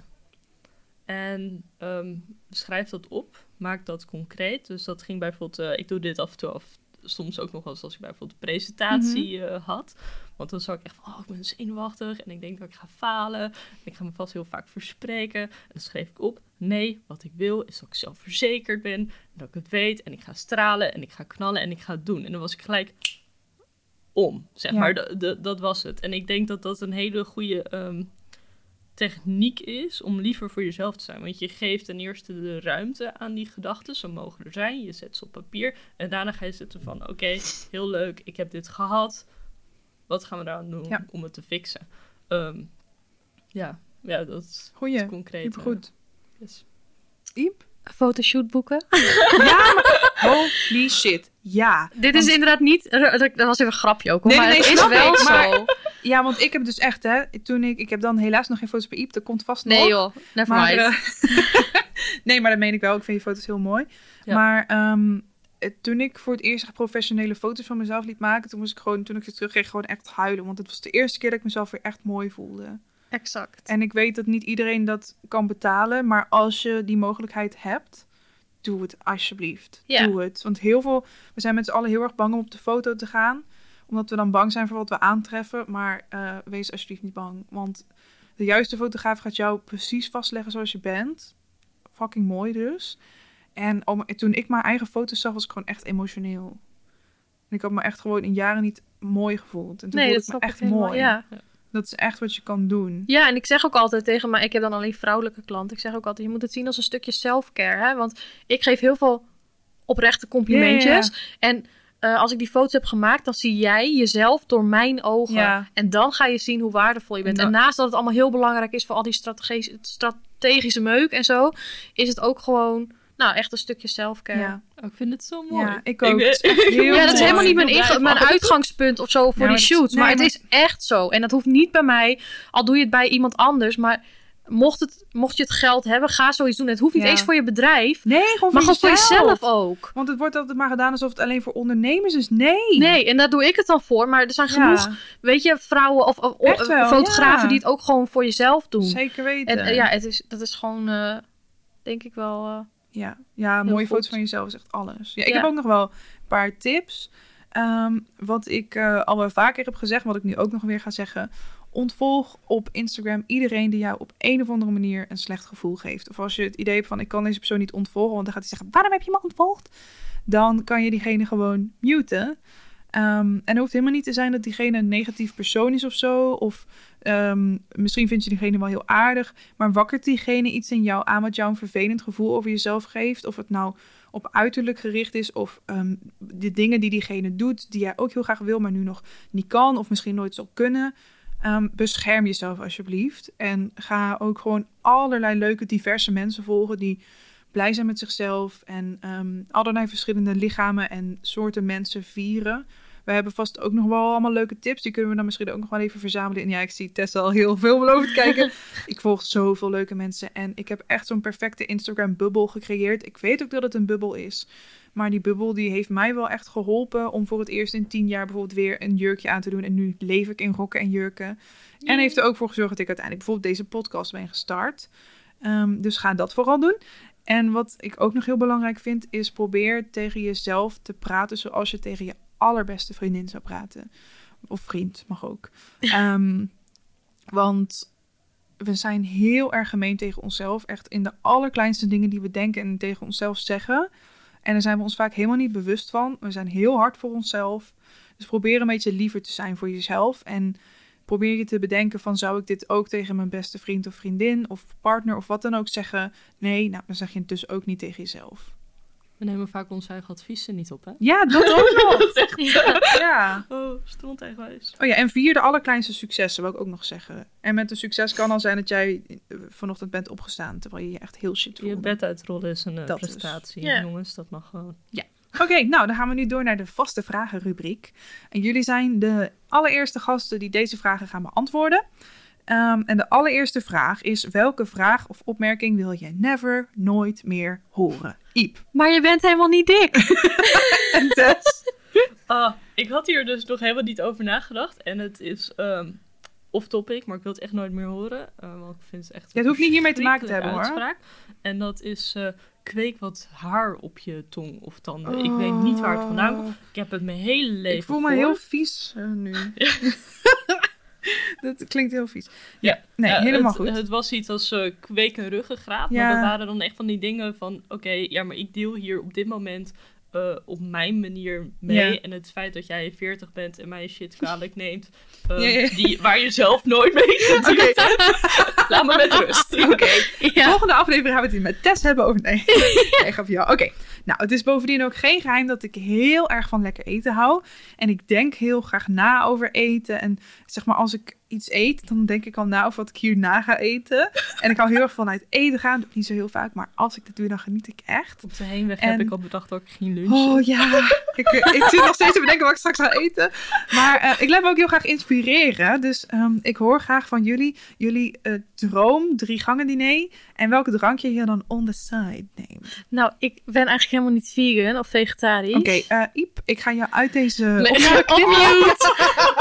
En ehm, schrijf dat op, maak dat concreet. Dus dat ging bijvoorbeeld, eh, ik doe dit af en toe af, soms ook nog wel eens als ik bijvoorbeeld een presentatie eh, had. Want dan zag ik echt van, oh, ik ben zenuwachtig en ik denk dat ik ga falen. En ik ga me vast heel vaak verspreken. En dan schreef ik op, nee, wat ik wil is dat ik zelfverzekerd ben. En dat ik het weet en ik ga stralen en ik ga knallen en ik ga het doen. En dan was ik gelijk om, zeg Ja. maar. Dat was het. En ik denk dat dat een hele goede ehm, techniek is om liever voor jezelf te zijn. Want je geeft ten eerste de ruimte aan die gedachten. Ze mogen er zijn. Je zet ze op papier. En daarna ga je zitten van, oké, heel leuk. Ik heb dit gehad. Wat gaan we eraan doen Ja. om het te fixen? Ehm, ja, ja, dat is Goeie, het concreet. goed. Yes. Iep? Fotoshoot boeken. Ja, maar holy shit. Ja. Dit is inderdaad niet... Dat was even een grapje ook. hoor, Nee, maar nee, het nee, is wel ik, zo. Ja, want ik heb dus echt, hè, toen ik, ik heb dan helaas nog geen foto's bij Iep, dat komt vast nog. Nee joh, never Maar, eh, nee, maar dat meen ik wel. Ik vind je foto's heel mooi. Ja. Maar ehm, eh, toen ik voor het eerst echt professionele foto's van mezelf liet maken, toen moest ik gewoon, toen ik ze terugkreeg, gewoon echt huilen. Want het was de eerste keer dat ik mezelf weer echt mooi voelde. exact. En ik weet dat niet iedereen dat kan betalen, maar als je die mogelijkheid hebt, doe het alsjeblieft. Ja. Doe het. Want heel veel, we zijn met z'n allen heel erg bang om op de foto te gaan, omdat we dan bang zijn voor wat we aantreffen. Maar eh, wees alsjeblieft niet bang, want de juiste fotograaf gaat jou precies vastleggen zoals je bent. Fucking mooi dus. En om, toen ik mijn eigen foto's zag, was ik gewoon echt emotioneel. En ik had me echt gewoon in jaren niet mooi gevoeld. En toen Nee, voelde dat ik me ik echt helemaal. mooi. Ja. Dat is echt wat je kan doen. Ja, en ik zeg ook altijd tegen mij, ik heb dan alleen vrouwelijke klanten. Ik zeg ook altijd, je moet het zien als een stukje self-care. Hè? Want ik geef heel veel oprechte complimentjes. En uh, als ik die foto's heb gemaakt, dan zie jij jezelf door mijn ogen. Ja. En dan ga je zien hoe waardevol je bent. En naast dat het allemaal heel belangrijk is voor al die strategische, strategische meuk en zo, is het ook gewoon, nou, echt een stukje self-care. Ja. Oh, ik vind het zo mooi. Ja, ik ook. ben- heel Ja, dat is helemaal niet mijn, inge- mijn uitgangspunt of zo voor die nee, maar het is echt zo. En dat hoeft niet bij mij, al doe je het bij iemand anders. Maar mocht, het, mocht je het geld hebben, ga zoiets doen. Het hoeft niet Ja. eens voor je bedrijf, Nee, gewoon maar voor jezelf ook. Want het wordt altijd maar gedaan alsof het alleen voor ondernemers is. Nee. Nee, en daar doe ik het dan voor. Maar er zijn Ja, genoeg, weet je, vrouwen of, wel, fotografen ja. die het ook gewoon voor jezelf doen. Zeker weten. En eh, ja, het is, dat is gewoon, eh, denk ik wel... eh, Ja, ja mooie foto's van jezelf is echt alles. Ja, ik heb ook nog wel een paar tips. Ehm, wat ik eh, al wel vaker heb gezegd, wat ik nu ook nog weer ga zeggen. Ontvolg op Instagram iedereen die jou op een of andere manier een slecht gevoel geeft. Of als je het idee hebt van ik kan deze persoon niet ontvolgen, want dan gaat hij zeggen waarom heb je me ontvolgd? Dan kan je diegene gewoon muten. Ehm, en het hoeft helemaal niet te zijn dat diegene een negatief persoon is of zo. Of ehm, misschien vind je diegene wel heel aardig. Maar wakkert diegene iets in jou aan wat jou een vervelend gevoel over jezelf geeft? Of het nou op uiterlijk gericht is of ehm, de dingen die diegene doet, die jij ook heel graag wil, maar nu nog niet kan of misschien nooit zal kunnen. Ehm, bescherm jezelf alsjeblieft. En ga ook gewoon allerlei leuke, diverse mensen volgen die blij zijn met zichzelf en ehm, allerlei verschillende lichamen en soorten mensen vieren. We hebben vast ook nog wel allemaal leuke tips. Die kunnen we dan misschien ook nog wel even verzamelen. En ja, ik zie Tessa al heel veelbelovend kijken. ik volg zoveel leuke mensen. En ik heb echt zo'n perfecte Instagram-bubbel gecreëerd. Ik weet ook dat het een bubbel is. Maar die bubbel die heeft mij wel echt geholpen om voor het eerst in tien jaar bijvoorbeeld weer een jurkje aan te doen. En nu leef ik in rokken en jurken. En heeft er ook voor gezorgd dat ik uiteindelijk bijvoorbeeld deze podcast ben gestart. Ehm, dus ga dat vooral doen. En wat ik ook nog heel belangrijk vind, is probeer tegen jezelf te praten zoals je tegen je allerbeste vriendin zou praten. Of vriend, mag ook. Ehm, want we zijn heel erg gemeen tegen onszelf. Echt in de allerkleinste dingen die we denken en tegen onszelf zeggen. En daar zijn we ons vaak helemaal niet bewust van. We zijn heel hard voor onszelf. Dus probeer een beetje liever te zijn voor jezelf. En probeer je te bedenken van zou ik dit ook tegen mijn beste vriend of vriendin of partner of wat dan ook zeggen. Nee, nou dan zeg je het dus ook niet tegen jezelf. We nemen vaak onze eigen adviezen niet op, hè? Ja, dat ook nog. Ja. Ja. Oh, stront eigenwijs. Oh ja, en vier de allerkleinste successen, wil ik ook nog zeggen. En met een succes kan al zijn dat jij eh, vanochtend bent opgestaan, terwijl je je echt heel shit Je voelde. bed uitrollen is een eh, Dat prestatie. Ja. Jongens, dat mag gewoon. Oké, nou dan gaan we nu door naar de vaste vragenrubriek. En jullie zijn de allereerste gasten die deze vragen gaan beantwoorden. Ehm, en de allereerste vraag is: welke vraag of opmerking wil je never, nooit meer horen? Iep. Maar je bent helemaal niet dik. En Tess. Ah, ik had hier dus nog helemaal niet over nagedacht. En het is ehm off-topic, maar ik wil het echt nooit meer horen. eh, want ik vind het echt... Ja, het hoeft niet hiermee te maken te hebben, hoor. uitspraak. En dat is eh, kweek wat haar op je tong of tanden. Ik weet niet waar het vandaan komt. Ik heb het mijn hele leven Ik voel me gehoord. heel vies eh, nu. dat klinkt heel vies. Ja. Nee, Ja, helemaal het, goed. Het was iets als eh kweek en ruggengraat. Ja. Maar dat waren dan echt van die dingen van... Oké, ja, maar ik deel hier op dit moment eh, op mijn manier mee. Ja. En het feit dat jij 40 bent en mij shit kwalijk neemt... eh, Ja, ja. Die, waar je zelf nooit mee kunt Oké, Laat me met rust. oké. Volgende aflevering gaan we het hier met Tess hebben over... Nee, nee grapje, ja. Oké, nou, het is bovendien ook geen geheim dat ik heel erg van lekker eten hou. En ik denk heel graag na over eten. En zeg maar, als ik iets eet, dan denk ik al na over wat ik hierna ga eten. En ik hou heel erg van uit eten gaan. Dat doe ik niet zo heel vaak, maar als ik dat doe, dan geniet ik echt. Op de heenweg En- heb ik al bedacht dat ik ging lunchen. Oh ja, ik, eh, ik zit nog steeds te bedenken wat ik straks ga eten. Maar eh, ik laat me ook heel graag inspireren. Dus ehm, ik hoor graag van jullie, jullie eh, droom, drie gangen diner. En welke drankje je dan on the side neemt. Nou, ik ben eigenlijk helemaal niet vegan of vegetarisch. Oké, eh Iep, ik ga jou uit deze Nee, mute.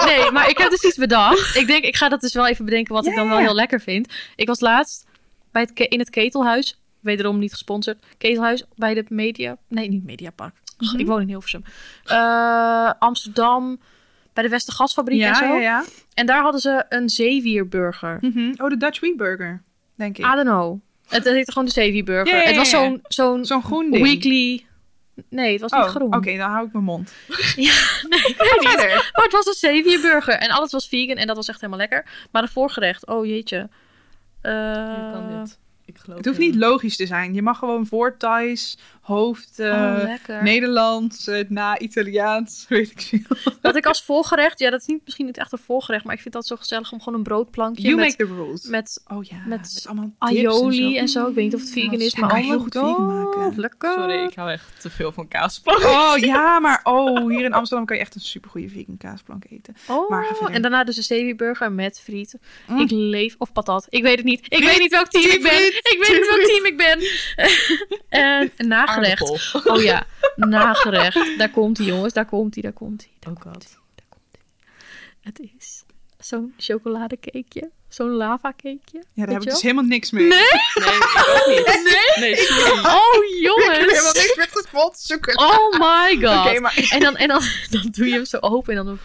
Nee, maar ik heb dus iets bedacht. Ik denk, ik ga dat dus wel even bedenken wat ik dan wel heel lekker vind. Ik was laatst bij het in het Ketelhuis. Wederom niet gesponsord. Ketelhuis bij de Media... Nee, niet Mediapark. Mhm. Ik woon in Hilversum. Eh, Amsterdam. Bij de Westergasfabriek en Ja, zo. ja, ja. En daar hadden ze een zeewierburger. Mhm. Oh, de Dutch Wheat Burger, denk ik. I don't know. Het, het heette gewoon de zeewierburger. Ja, Het was zo'n zo'n Zo'n groen ding. weekly Nee, het was Oh, niet oké, groen. dan hou ik mijn mond. Ja, nee. Verder. Maar het was een Xavier burger. En alles was vegan en dat was echt helemaal lekker. Maar de voorgerecht, oh jeetje. Eh, Je kan dit. Ik geloof Het hoeft in- niet logisch te zijn. Je mag gewoon voor Thais, hoofd, eh, oh, lekker. Nederlands, eh, na Italiaans, weet ik veel. Dat ik als voorgerecht, ja, dat is niet, misschien niet echt een voorgerecht, maar ik vind dat zo gezellig om gewoon een broodplankje You met, make the rules. met oh ja, met met, allemaal aioli en en zo. Ik weet niet of het vegan Ja, is, maar kan oh heel goed vegan maken. Lekker. Sorry, ik hou echt te veel van kaasplank. Oh ja, maar oh, hier in Amsterdam kan je echt een supergoeie vegan kaasplank eten. Oh, Maar en daarna dus een zeewierburger met friet. Mm. Ik leef, of patat. Ik weet het niet. Ik Friet, weet niet welk team ik ben. friet, Ik weet niet welk team ik ben. en een nagerecht. Aardappel. Oh ja, nagerecht. Daar komt hij, jongens. Daar komt hij, daar komt hij. Oh god. Het is zo'n chocoladecakeje. Zo'n lava cakeje. Ja, daar heb ik dus helemaal niks mee. Nee? Nee, niet. Nee, sorry. Oh, Ik heb helemaal jongens. niks met gespot zoeken. Oh my god. Oké, maar... En, dan, en dan, dan doe je hem zo open en dan...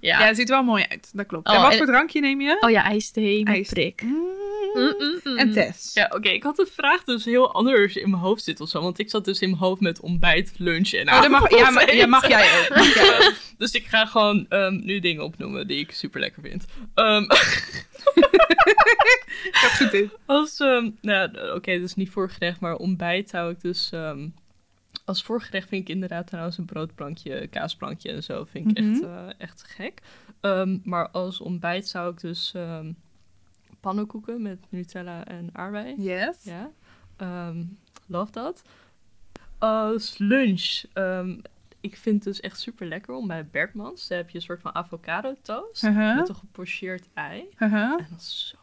Ja. Ja, het ziet er wel mooi uit. Dat klopt. Oh, en wat en- voor drankje neem je? Oh ja, ijsthee met IJs. prik. Mm. Mm, mm. En Tess. Ja, oké, ik had de vraag dus heel anders in mijn hoofd zitten of zo. Want ik zat dus in mijn hoofd met ontbijt, lunch en Oh, dat mag, ja, maar, ja, mag jij ook. Mag jij ook. Dus ik ga gewoon ehm, nu dingen opnoemen die ik super lekker vind. Ehm, Gaat goed in. als, ehm, nou, oké, dus niet voorgerecht, maar ontbijt zou ik dus... ehm, als voorgerecht vind ik inderdaad trouwens een broodplankje, kaasplankje en zo. Vind ik echt, Mhm. eh, echt gek. Ehm, maar als ontbijt zou ik dus ehm, pannenkoeken met Nutella en aardbei. Yes. Ja, Ehm, love dat. Als lunch, ik vind het dus echt super lekker om bij Bergmans. Daar heb je een soort van avocado toast Uh-huh. met een gepocheerd ei. Uh-huh. En dat is zo.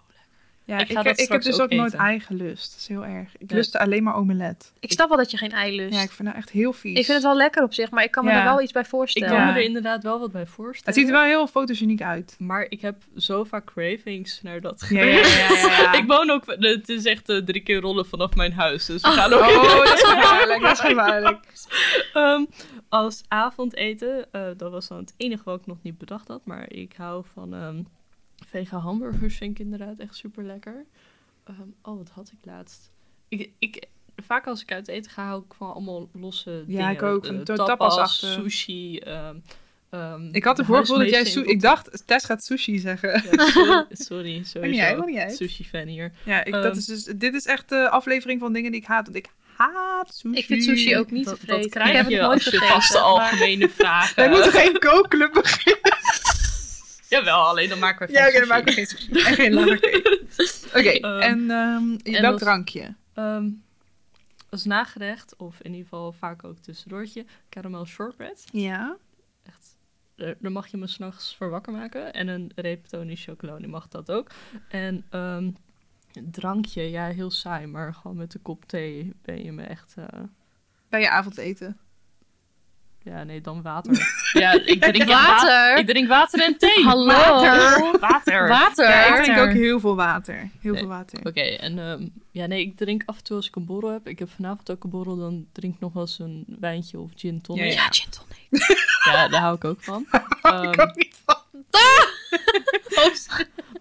Ja, Ik ik, ga ik, dat heb dus ook ook nooit eten. ei gelust. Dat is heel erg. Ik Ja. lustte alleen maar omelet. Ik snap wel dat je geen ei lust. Ja, ik vind dat echt heel vies. Ik vind het wel lekker op zich, maar ik kan me Ja. er wel iets bij Ik voorstellen. kan Ja. me er inderdaad wel wat bij voorstellen. Het ziet er wel heel fotogeniek uit. Maar ik heb zo vaak cravings naar dat Ja, ja, ja, ja, ja. ik woon ook... Het is echt eh, drie keer rollen vanaf mijn huis. Dus we gaan ook... Oh, dat is gevaarlijk. Dat is gevaarlijk. Ehm, als avondeten, eh, dat was dan het enige wat ik nog niet bedacht had. Maar ik hou van ehm vega hamburgers, vind ik inderdaad echt super lekker. oh, wat had ik laatst? Ik, ik, vaak als ik uit eten ga, hou ik van allemaal losse dingen. Ja, ik ook. To- tapas, sushi. ehm, ehm, Ik had ervoor gevoeld dat jij... ik dacht, Tess gaat sushi zeggen. Ja, sorry, sorry niet uit, niet uit. Sushi-fan hier. Ja, ik, Ehm. dat is dus, dit is echt de aflevering van dingen die ik haat. Want ik haat sushi. Ik vind sushi ook niet dat, te dat vreten. krijg ik heb je het nooit als je vaste algemene vragen... Wij moeten geen kookclub beginnen. Jawel, alleen dan maken we geen Ja, oké, dan maken we geen sushi. En geen lagercake. Oké, Ehm, en ehm en welk als- drankje? Ehm, als nagerecht, of in ieder geval vaak ook tussendoortje, caramel shortbread. Ja. Echt, daar, daar mag je me s'nachts voor wakker maken. En een reep Tony chocolade mag dat ook. En ehm, een drankje, ja, heel saai, maar gewoon met een kop thee ben je me echt... eh, Bij je avondeten. Ja, nee, dan water. ja, ik drink Water? wa- ik drink water en thee. Hallo? Water. Water. Water. Ja, ik drink ook heel veel water. Heel Nee. veel water. Oké, en ehm, ja, nee, ik drink af en toe als ik een borrel heb. Ik heb vanavond ook een borrel, dan drink ik nog wel eens een wijntje of gin tonic. Ja, Ja, ja. Ja, gin tonic. daar hou ik ook van. Ehm, ik ook niet van.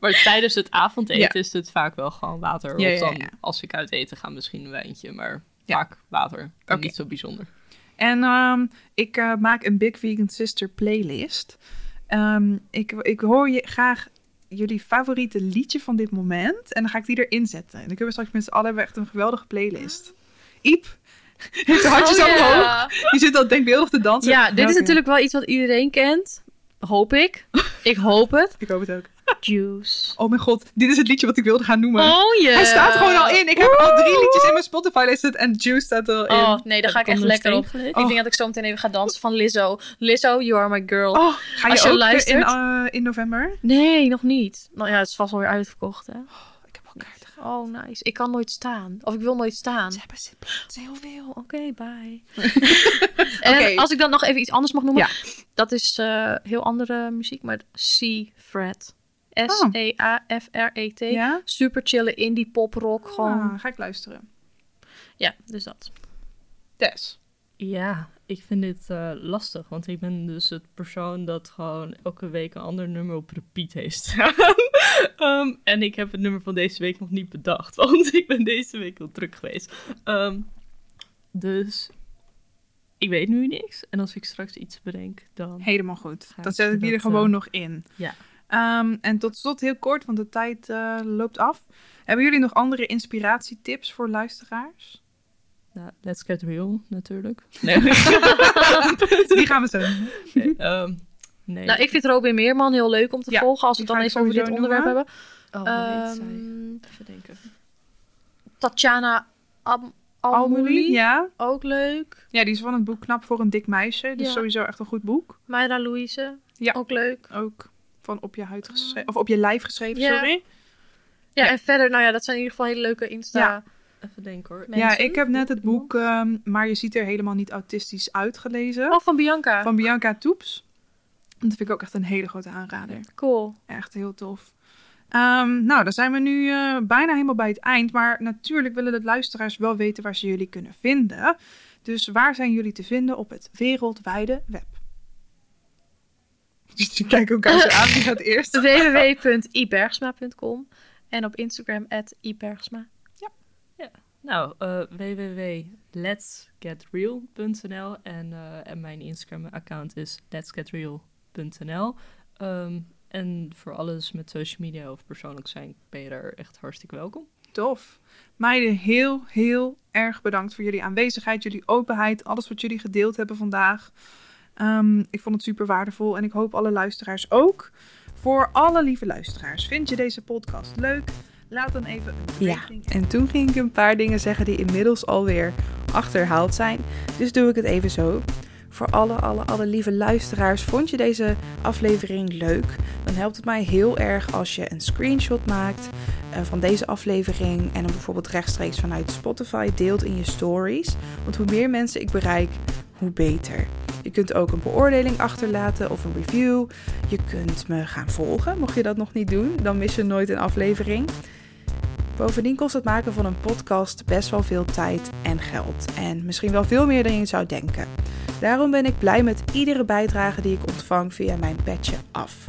maar tijdens het avondeten Ja. is het vaak wel gewoon water. Ja, of ja, dan, ja. als ik uit eten ga, misschien een wijntje. Maar Ja. vaak water. Niet zo bijzonder. En ehm, ik eh, maak een Big Vegan Sister playlist. Ehm, ik, ik hoor je graag jullie favoriete liedje van dit moment. En dan ga ik die erin zetten. En dan kunnen we straks met z'n allen echt een geweldige playlist. Iep, heeft de handjes Oh, omhoog. ja. Die zit al denkbeeldig te dansen. Ja, dit is natuurlijk wel iets wat iedereen kent. Hoop ik. Ik hoop het. Ik hoop het ook. Juice. Oh mijn god, dit is het liedje wat ik wilde gaan noemen. Oh ja. Hij staat er gewoon al in. Ik heb al drie liedjes in mijn Spotify-lijst zitten en Juice staat er al in. Oh, nee, daar ga ik echt lekker op. Ik Oh. denk dat ik zo meteen even ga dansen van Lizzo. Lizzo, you are my girl. Oh, ga je, Als je ook luistert. in, eh, in november? Nee, nog niet. Nou ja, het is vast alweer uitverkocht, hè. Ik heb al kaarten. Oh, nice. Ik kan nooit staan. Of ik wil nooit staan. Ze hebben zitplaatsen, heel veel. Oké, bye. en als ik dan nog even iets anders mag noemen. Ja. Dat is eh, heel andere muziek, maar C-Fred. Oh. S-E-A-F-R-E-T. Ja? Super chille indie pop rock. Gewoon. Ah, ga ik luisteren. Ja, dus dat. Tess. Ja, ik vind dit eh, lastig. Want ik ben dus het persoon dat gewoon elke week een ander nummer op repeat heeft staan. Ehm, en ik heb het nummer van deze week nog niet bedacht. Want ik ben deze week heel druk geweest. Ehm, dus ik weet nu niks. En als ik straks iets bedenk, dan... Helemaal goed. Dan zet ik die er gewoon eh, nog in. Ja. Ehm, en tot slot heel kort, want de tijd eh, loopt af. Hebben jullie nog andere inspiratietips voor luisteraars? Nou, let's get real, natuurlijk. Nee. Die gaan we zo nee, ehm, nee. Nou, ik vind Robin Meerman heel leuk om te Ja, volgen als we het dan even over dit onderwerp noemen. hebben. Oh? Ehm, Even denken. Tatjana Am ja. ook leuk. Ja, die is van het boek Knap voor een dik meisje. Dus Ja. sowieso echt een goed boek. Mayra Louise, Ja. ook leuk. Ook van op je huid geschreven, of op je lijf geschreven, Ja. sorry. Ja, Ja. en verder, nou ja, dat zijn in ieder geval hele leuke Insta. Ja. Even denken hoor. Mensen? Ja, ik heb net het boek, ehm, maar je ziet er helemaal niet autistisch uitgelezen. Oh, van Bianca. Van Bianca Toeps. Dat vind ik ook echt een hele grote aanrader. Cool. Echt heel tof. Ehm, nou, dan zijn we nu eh, bijna helemaal bij het eind. Maar natuurlijk willen de luisteraars wel weten waar ze jullie kunnen vinden. Dus waar zijn jullie te vinden op het wereldwijde web? Dus die kijken elkaar zo aan. Wie gaat eerst? www.ibergsma.com en op Instagram @ibergsma. Nou, uh, www.letsgetreal.nl en, uh, en mijn Instagram-account is letsgetreal.nl. Um, en voor alles met social media of persoonlijk zijn ben je daar echt hartstikke welkom. Tof. Meiden, heel, heel erg bedankt voor jullie aanwezigheid, jullie openheid, alles wat jullie gedeeld hebben vandaag. Um, ik vond het super waardevol en ik hoop alle luisteraars ook. Voor alle lieve luisteraars, vind je deze podcast leuk? Laat dan even een Ja, en toen ging ik een paar dingen zeggen die inmiddels alweer achterhaald zijn. Dus doe ik het even zo. Voor alle, alle, alle lieve luisteraars, vond je deze aflevering leuk? Dan helpt het mij heel erg als je een screenshot maakt uh, van deze aflevering en hem bijvoorbeeld rechtstreeks vanuit Spotify deelt in je stories. Want hoe meer mensen ik bereik, hoe beter. Je kunt ook een beoordeling achterlaten of een review. Je kunt me gaan volgen. Mocht je dat nog niet doen, dan mis je nooit een aflevering. Bovendien kost het maken van een podcast best wel veel tijd en geld. En misschien wel veel meer dan je zou denken. Daarom ben ik blij met iedere bijdrage die ik ontvang via mijn petje af.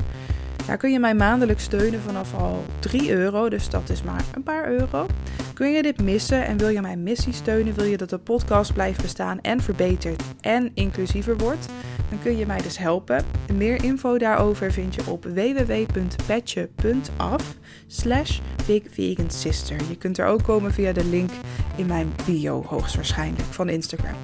Daar kun je mij maandelijks steunen vanaf al 3 euro, dus dat is maar een paar euro. Kun je dit missen en wil je mijn missie steunen, wil je dat de podcast blijft bestaan en verbetert en inclusiever wordt, dan kun je mij dus helpen. Meer info daarover vind je op www.petje.af slash. Je kunt er ook komen via de link in mijn bio hoogstwaarschijnlijk van Instagram.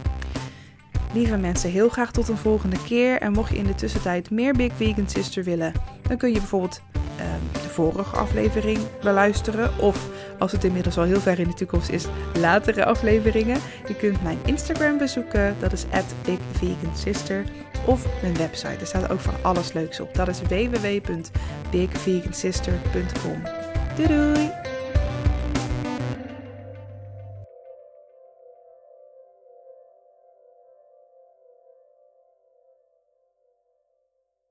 Lieve mensen, heel graag tot een volgende keer. En mocht je in de tussentijd meer Big Vegan Sister willen, dan kun je bijvoorbeeld um, de vorige aflevering beluisteren. Of als het inmiddels al heel ver in de toekomst is, latere afleveringen. Je kunt mijn Instagram bezoeken, dat is @bigvegansister. Of mijn website, er staat ook van alles leuks op. Dat is www.bigvegansister.com. Doei doei!